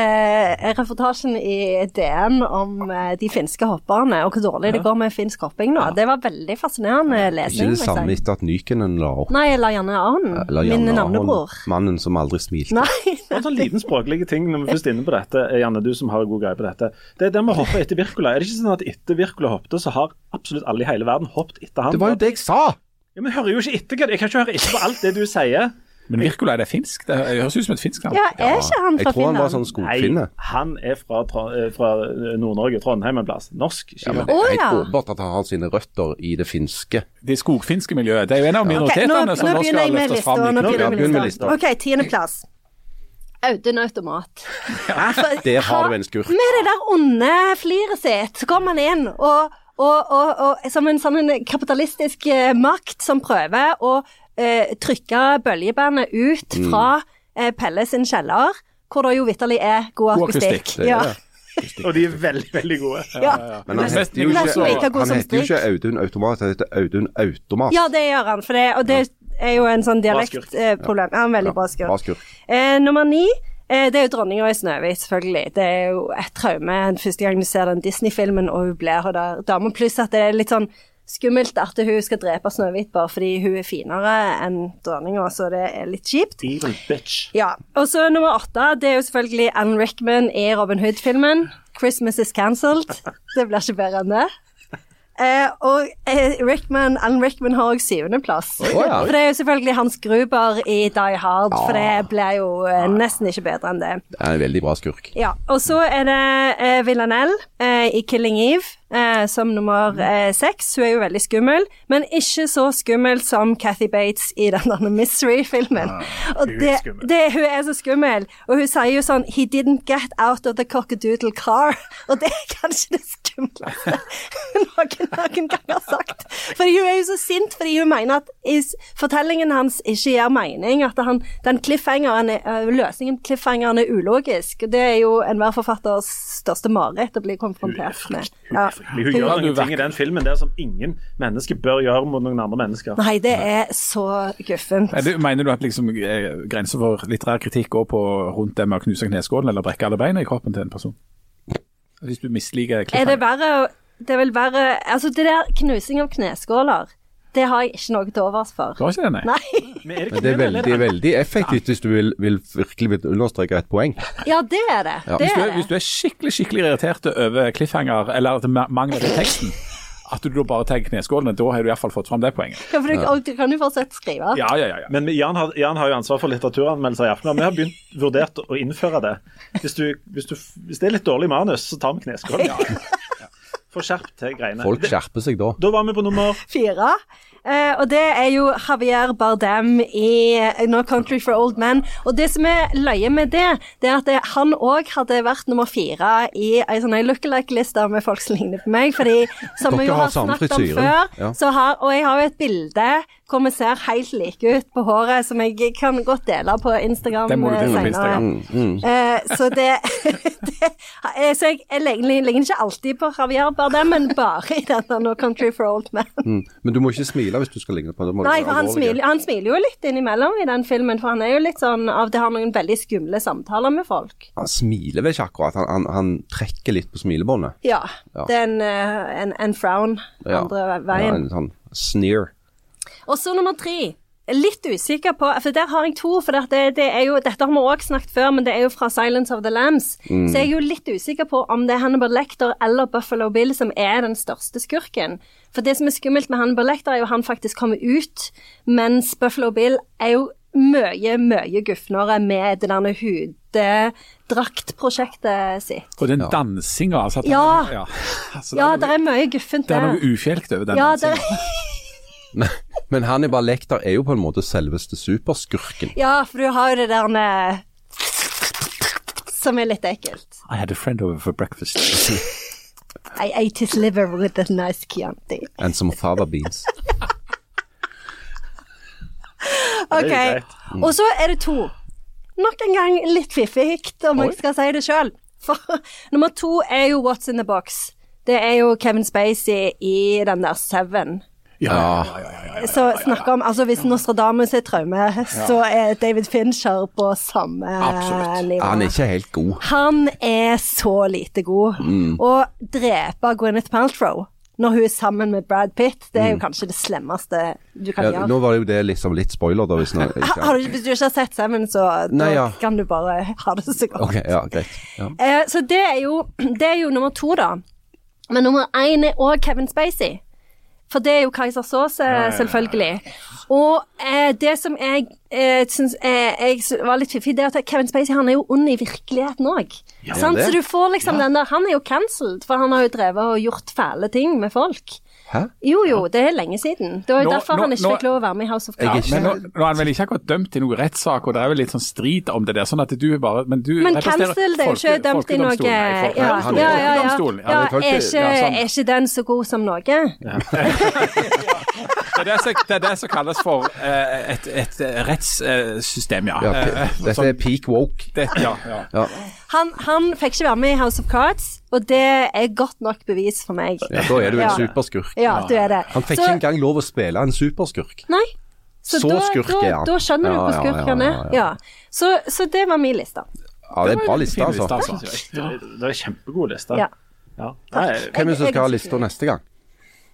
Speaker 4: eh, reportasjen i DN om eh, de finske hopperne, og hvor dårlig det går med finsk hopping nå. Det var veldig fascinerende
Speaker 2: Ikke
Speaker 4: lesning.
Speaker 2: det samme etter at Nykenen la opp.
Speaker 4: Nei, La Janne Ahn,
Speaker 2: Eller
Speaker 4: min navnebror.
Speaker 2: Mannen som aldri smilte.
Speaker 4: Nei,
Speaker 3: En sånn liten språklig ting når vi først er inne på dette, Janne, du som har god greie på dette. Det er det med å hoppe etter Wirkola. Er det ikke sånn at etter Wirkola hoppet, så har absolutt alle i hele verden hoppet etter han?
Speaker 2: Det var jo det jeg sa!
Speaker 3: Ja, men hører jo ikke etter. Jeg kan ikke høre etter på alt det du sier.
Speaker 1: Men Wirkola, er det finsk? Det høres ut som et finsk navn.
Speaker 4: ja, er ikke han
Speaker 2: Jeg tror han var sånn skogfinne.
Speaker 3: Nei, han er fra, eh, fra Nord-Norge, Trondheim en plass. Norsk
Speaker 2: Ja, men det er helt
Speaker 4: ja.
Speaker 2: åpenbart at han har sine røtter i det finske.
Speaker 1: Det skogfinske miljøet. Det er jo en av minoritetene som
Speaker 4: nå
Speaker 1: skal løftes fram.
Speaker 4: Nå
Speaker 1: i-
Speaker 4: begynner jeg
Speaker 2: med lista.
Speaker 4: OK, tiendeplass. Audun Automat. Ja,
Speaker 2: Der har du en skurk.
Speaker 4: Med det der onde fliret sitt, så kommer han inn og, og, og, og som en sånn kapitalistisk eh, makt som prøver å eh, trykke bøljebandet ut
Speaker 2: Mm.
Speaker 4: fra eh, Pelle sin kjeller, hvor det jo vitterlig er god
Speaker 1: God
Speaker 4: akustikk.
Speaker 1: akustikk,
Speaker 4: Ja.
Speaker 3: Og de er veldig, veldig gode.
Speaker 4: Ja.
Speaker 2: Men han heter jo ikke, han heter jo ikke Audun Automat, han heter Audun Automat.
Speaker 4: ja, det gjør han, for det, og det er jo en sånn dialektproblem. Ja, en veldig bra skurk. Eh, nummer ni. Eh, det er jo dronninga i Snøhvit, selvfølgelig. Det er jo et traume første gang du ser den Disney-filmen, og hun blir hun der dama. Pluss at det er litt sånn skummelt at hun skal drepe Snøhvit bare fordi hun er finere enn dronninga, så det er litt kjipt.
Speaker 3: Evil bitch.
Speaker 4: Ja. Og så nummer åtte, det er jo selvfølgelig Anne Rickman i Robin Hood-filmen. 'Christmas is cancelled'. Det blir ikke bedre enn det. Eh, og eh, Rickman, Alan Rickman har òg syvendeplass.
Speaker 2: Oh, ja.
Speaker 4: For det er jo selvfølgelig Hans Gruber i Die Hard, for det blir jo eh, nesten ikke bedre enn det.
Speaker 2: Det er en veldig bra skurk.
Speaker 4: Ja, Og så er det eh, Villanelle eh, i 'Killing Eve'. Eh, som nummer eh, seks. Hun er jo veldig skummel, men ikke så skummel som Kathy Bates i den der Mystery-filmen. Og
Speaker 3: hun er
Speaker 4: det, det, hun er så skummel, og hun sier jo sånn He didn't get out of the cockadoodle car. Og det er kanskje det skumleste noen noen gang har sagt. Fordi hun er jo så sint fordi hun mener at is, fortellingen hans ikke gir mening. At han, den cliffhangeren er, øh, løsningen cliffhangeren er ulogisk. Det er jo enhver forfatters største mareritt å bli konfrontert med.
Speaker 3: Er fryktelig. Hun gjør noen ting i den filmen der som ingen mennesker bør gjøre mot noen andre mennesker.
Speaker 4: Nei, det er så guffent.
Speaker 1: Er mener du at liksom, grensa grenser for litterær kritikk går på rundt det med å knuse kneskålen eller brekke alle beina i kroppen til en person? Hvis du misliker
Speaker 4: Er det verre å- Det er vel verre Altså, det der knusing av kneskåler, det har jeg ikke noe til overs for.
Speaker 1: Du har ikke det, nei?
Speaker 4: Nei.
Speaker 3: Men er det,
Speaker 2: Men det er veldig, veldig effektivt hvis du vil, vil virkelig vil understreke et poeng.
Speaker 4: Ja, det er det.
Speaker 2: Ja.
Speaker 4: Det
Speaker 1: Hvis du,
Speaker 4: er
Speaker 1: er, hvis du er skikkelig skikkelig irritert over cliffhanger eller at det mangler i teksten, at du da bare tar kneskålene, da har du iallfall fått fram det poenget.
Speaker 4: Ja, for du, ja. du kan jo fortsatt skrive.
Speaker 1: Ja, ja, ja. ja.
Speaker 3: Men Jan har, Jan har jo ansvar for litteraturanmeldelser i Aftenbladet. Vi har begynt vurdert å innføre det. Hvis, du, hvis, du, hvis det er litt dårlig manus, så tar vi kneskålene. Ja. Få skjerp til greiene.
Speaker 2: Folk skjerper seg da.
Speaker 3: Da var vi på nummer
Speaker 4: Fire. Eh, og det er jo Javier Bardem i No Country for Old Men. Og det som er løye med det, det er at det, han òg hadde vært nummer fire i ei sånn lookalike-liste med folk som ligner på meg. Fordi, som vi jo
Speaker 2: har
Speaker 4: har snakket om før,
Speaker 2: ja.
Speaker 4: så har, og jeg har jo et bilde hvor vi ser helt like ut på håret, som jeg kan godt dele på Instagram eh,
Speaker 1: på. Instagram.
Speaker 4: Eh, så det, det eh, Så jeg, jeg ligner ligner ikke alltid på Javier Bardem, men bare i denne No Country for Old Men.
Speaker 2: Mm. Men du må ikke smile hvis du skal ligne på det.
Speaker 4: Nei, for han smiler, han smiler jo litt innimellom i den filmen, for han er jo litt sånn av det har noen veldig skumle samtaler med folk.
Speaker 2: Han smiler vel ikke akkurat, han, han, han trekker litt på smilebåndet.
Speaker 4: Ja.
Speaker 2: Ja.
Speaker 4: Det er en, eh, en, en frown
Speaker 2: Ja.
Speaker 4: andre
Speaker 2: Ja,
Speaker 4: veien.
Speaker 2: en sånn sneer.
Speaker 4: Og så nummer tre. Litt usikker på For der har jeg to. For det, det er jo, dette har vi òg snakket før, men det er jo fra 'Silence of the Lambs'. Så jeg er jo litt usikker på om det er Hannibal Lecter eller Buffalo Bill som er den største skurken. For det som er skummelt med Hannibal Lecter, er jo han faktisk kommer ut, mens Buffalo Bill er jo mye, mye gufnere med det der hudedraktprosjektet sitt.
Speaker 1: Og den dansinga altså,
Speaker 4: Ja.
Speaker 1: ja. Altså,
Speaker 4: Ja,
Speaker 1: det, er
Speaker 4: er mye guffent
Speaker 1: det er noe ufjelkt over den
Speaker 4: Ja,
Speaker 1: dansinga.
Speaker 2: Men, men Hannibal Lecter er jo på en måte selveste superskurken.
Speaker 4: ja, for du har jo det der med Som er litt ekkelt.
Speaker 1: I had a friend over for breakfast.
Speaker 4: I ate his liver with a nice Chianti.
Speaker 2: And some fava beans.
Speaker 4: Ok, og så er det to. Nok en gang litt fiffig, om
Speaker 1: Oi.
Speaker 4: jeg skal si det sjøl. For nummer to er jo What's in the Box. Det er jo Kevin Spacey i den der Seven.
Speaker 1: Ja,
Speaker 2: Ja.
Speaker 4: Så snakk om Altså, hvis Nostradamus er traume, så er David Fincher på samme
Speaker 1: Absolutt.
Speaker 4: nivå.
Speaker 2: Han er ikke helt god.
Speaker 4: Han er så lite god. Å drepe Gwyneth Paltrow når hun er sammen med Brad Pitt, det er jo kanskje det slemmeste du kan
Speaker 2: Ja,
Speaker 4: gjøre.
Speaker 2: nå var det jo det liksom litt spoiler, da. Hvis, nå,
Speaker 4: Ha- Har du, hvis du ikke har sett Seven, så
Speaker 2: Nei, ja.
Speaker 4: kan du bare ha det så godt.
Speaker 2: Okay, ja, greit. Ja.
Speaker 4: Eh, så det er, jo, det er jo nummer to, da. Men nummer én er òg Kevin Spacey. For det er jo Kaiser Saase, selvfølgelig. Og eh, det som jeg eh, syns eh, var litt fiffig, det er at Kevin Spacey han er jo ond i virkeligheten òg.
Speaker 2: Ja,
Speaker 4: Så du får liksom den der Han er jo cancelled, for han har jo drevet og gjort fæle ting med folk.
Speaker 2: Hæ?
Speaker 4: Jo jo, det er lenge siden. Det var jo
Speaker 1: Nå-
Speaker 4: derfor
Speaker 1: nå-
Speaker 4: han ikke
Speaker 1: nå-
Speaker 4: fikk lov å være med i House of Cards.
Speaker 2: ikke-
Speaker 1: Men nå, nå er han vel ikke akkurat dømt i noen rettssak, og det er vel litt sånn strid om det der. sånn at du bare Men, du
Speaker 4: Men cancel det er jo ikke dømt i noe Ja, ja, ja. ja, ja.
Speaker 1: Ja,
Speaker 4: ja er,
Speaker 2: ikke-
Speaker 1: ja, sånn.
Speaker 4: er ikke den så god som noe?
Speaker 1: Det er det, som, det er det som kalles for eh, et, et rettssystem, ja.
Speaker 2: Ja,
Speaker 1: Eh,
Speaker 2: dette
Speaker 1: sånn-
Speaker 2: er peak woke.
Speaker 1: det, ja, ja.
Speaker 2: Ja,
Speaker 4: Han, han fikk ikke være med i House of Cards, og det er godt nok bevis for meg.
Speaker 2: ja Da er du en
Speaker 4: Ja.
Speaker 2: superskurk.
Speaker 4: Ja, du er det.
Speaker 2: Han fikk
Speaker 4: Så-
Speaker 2: ikke engang lov å spille en superskurk.
Speaker 4: Nei. Så,
Speaker 2: Så
Speaker 4: da,
Speaker 2: skurk er han.
Speaker 4: Da skjønner du hvor skurk han er.
Speaker 2: ja, ja.
Speaker 4: Ja. Så, så det var min liste.
Speaker 2: Ja, det er en bra
Speaker 1: en
Speaker 2: liste, altså.
Speaker 1: altså.
Speaker 3: Det, er en kjempegod liste.
Speaker 4: Ja.
Speaker 3: Ja.
Speaker 2: Hvem er det som skal ha lista neste gang?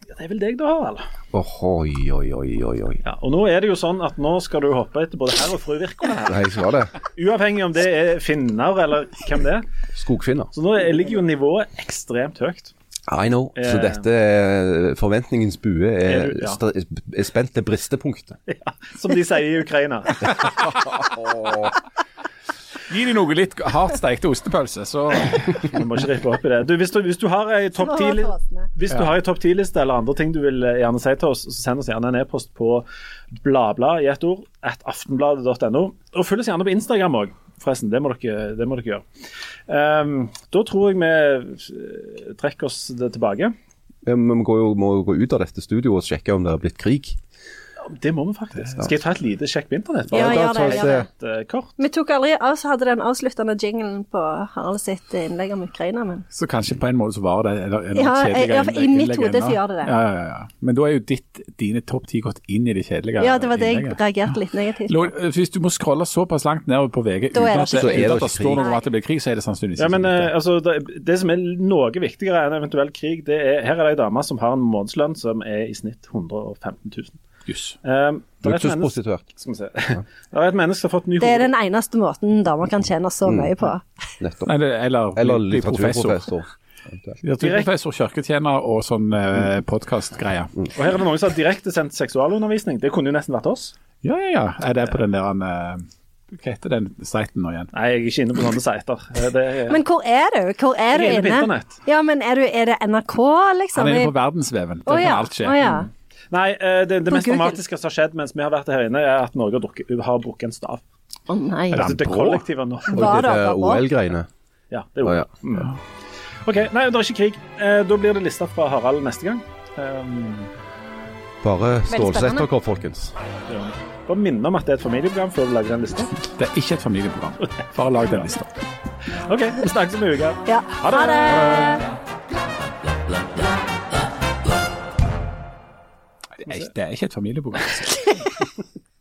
Speaker 3: Det er vel deg du har, eller?
Speaker 2: Åh, oi, oi, oi, oi.
Speaker 3: Ja, og nå er det jo sånn at nå skal du hoppe etter både herr og fru Wirkola.
Speaker 2: Nei, så var det
Speaker 3: Uavhengig om det er finner eller hvem det er.
Speaker 2: skogfinner.
Speaker 3: Så nå ligger jo nivået ekstremt høyt.
Speaker 2: I know. Så
Speaker 3: Eh.
Speaker 2: dette er forventningens bue
Speaker 3: Er
Speaker 2: er,
Speaker 3: du- ja.
Speaker 2: er spent til bristepunktet.
Speaker 3: Ja, som de sier i Ukraina.
Speaker 1: Gi dem noe litt hardt stekte ostepølse, så
Speaker 3: Vi må ikke rippe opp i det. Du, hvis, du, hvis du har ei topp ti
Speaker 4: var det åsne.
Speaker 3: Hvis du har en topp 10-liste eller andre ting du vil eh, gjerne si til oss, så send oss gjerne en e-post på bladblad i ett ord, at aftenbladet.no. Og følg oss gjerne på Instagram òg, forresten. Det må dere, det må dere gjøre. Um, da tror jeg vi eh, trekker oss det tilbake.
Speaker 2: Ja, men Vi må jo gå ut av dette studioet og sjekke om det har blitt krig.
Speaker 3: Det må vi faktisk. Skal jeg ta et lite sjekk på internett?
Speaker 4: Ja, gjør det. Gjør det.
Speaker 3: eh, kort?
Speaker 4: Vi tok aldri av, så hadde den avsluttende jinglen på Harald sitt innlegg om Ukraina, men
Speaker 1: Så kanskje på en måte så var det eller, eller
Speaker 4: Ja,
Speaker 1: kjedelige
Speaker 4: ja, i mitt
Speaker 1: innlegg
Speaker 4: hode så gjør det det.
Speaker 1: Ja, ja, ja. Men da er jo ditt, dine topp ti gått inn i det kjedelige
Speaker 4: Ja, det var det jeg reagerte litt negativt på.
Speaker 1: Hvis du må scrolle såpass langt nedover på VG uten at det, uten at det står noe om at det blir krig, så er det sannsynligvis
Speaker 3: Ja, men
Speaker 1: ikke
Speaker 3: eh,
Speaker 1: det.
Speaker 3: altså, det, det som er noe viktigere enn eventuell krig, det er her er det ei dame som har en månedslønn som er i snitt 115 000.
Speaker 1: Jøss.
Speaker 3: Um, det, er et menneske,
Speaker 2: Luksusprostituert.
Speaker 3: skal vi se. det er et menneske som har fått ny
Speaker 4: Det er den eneste måten damer kan tjene så mye på.
Speaker 2: Nettopp.
Speaker 1: Nei, det, eller,
Speaker 2: Eller
Speaker 1: bli professor.
Speaker 2: litteraturprofessor.
Speaker 1: Litteraturprofessor, kirketjener og sånn uh, podkastgreier.
Speaker 3: Og her er det noen som har direktesendt seksualundervisning. Det kunne jo nesten vært oss.
Speaker 1: Ja, ja, ja. Er det på den der eh, Hva heter den siten nå igjen?
Speaker 3: Nei, jeg er ikke inne på sånne sider. Eh, er,
Speaker 4: Men hvor er du? Hvor er du
Speaker 3: er inne på
Speaker 4: inne? Ja, men er, du, er det NRK, liksom?
Speaker 1: Han er inne på verdensveven. Der
Speaker 4: ja.
Speaker 1: kan alt skje.
Speaker 4: Oh, ja.
Speaker 3: Nei, eh, det, det mest dramatiske som har skjedd mens vi har vært her inne, er at Norge har brukket en stav.
Speaker 4: Å nei.
Speaker 1: Er det
Speaker 3: Altså, det kollektive nå.
Speaker 2: Og det
Speaker 4: er?
Speaker 2: OL-greiene.
Speaker 3: Ja, det er OL.
Speaker 2: ja.
Speaker 3: Mm. OK, nei, det er ikke krig. Eh, da blir det lista fra Harald neste gang. Um,
Speaker 2: Bare stålsett dere, folkens.
Speaker 3: bare minne om at det er et familieprogram før du lager den lista.
Speaker 1: Det er ikke et familieprogram. Bare lag den lista.
Speaker 3: OK, vi snakkes om en uke.
Speaker 4: Ja.
Speaker 3: Ha det.
Speaker 4: Ha det.
Speaker 1: Er, det er ikke et familieprogram.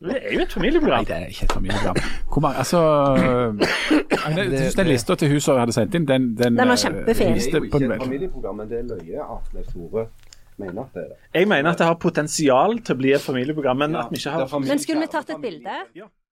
Speaker 3: Det er jo et familieprogram.
Speaker 1: Nei, det er ikke et familieprogram. Hvor mange, altså Jeg synes Den lista til hun som hadde sendt inn, den Den,
Speaker 4: Den var
Speaker 1: Det
Speaker 4: er
Speaker 1: jo ikke et
Speaker 2: familieprogram, men det er løye at Leif Tore mener at det er det.
Speaker 3: Jeg mener at det har potensial til å bli et familieprogram, men at vi ikke har
Speaker 4: Men skulle vi tatt et bilde?
Speaker 3: Ja.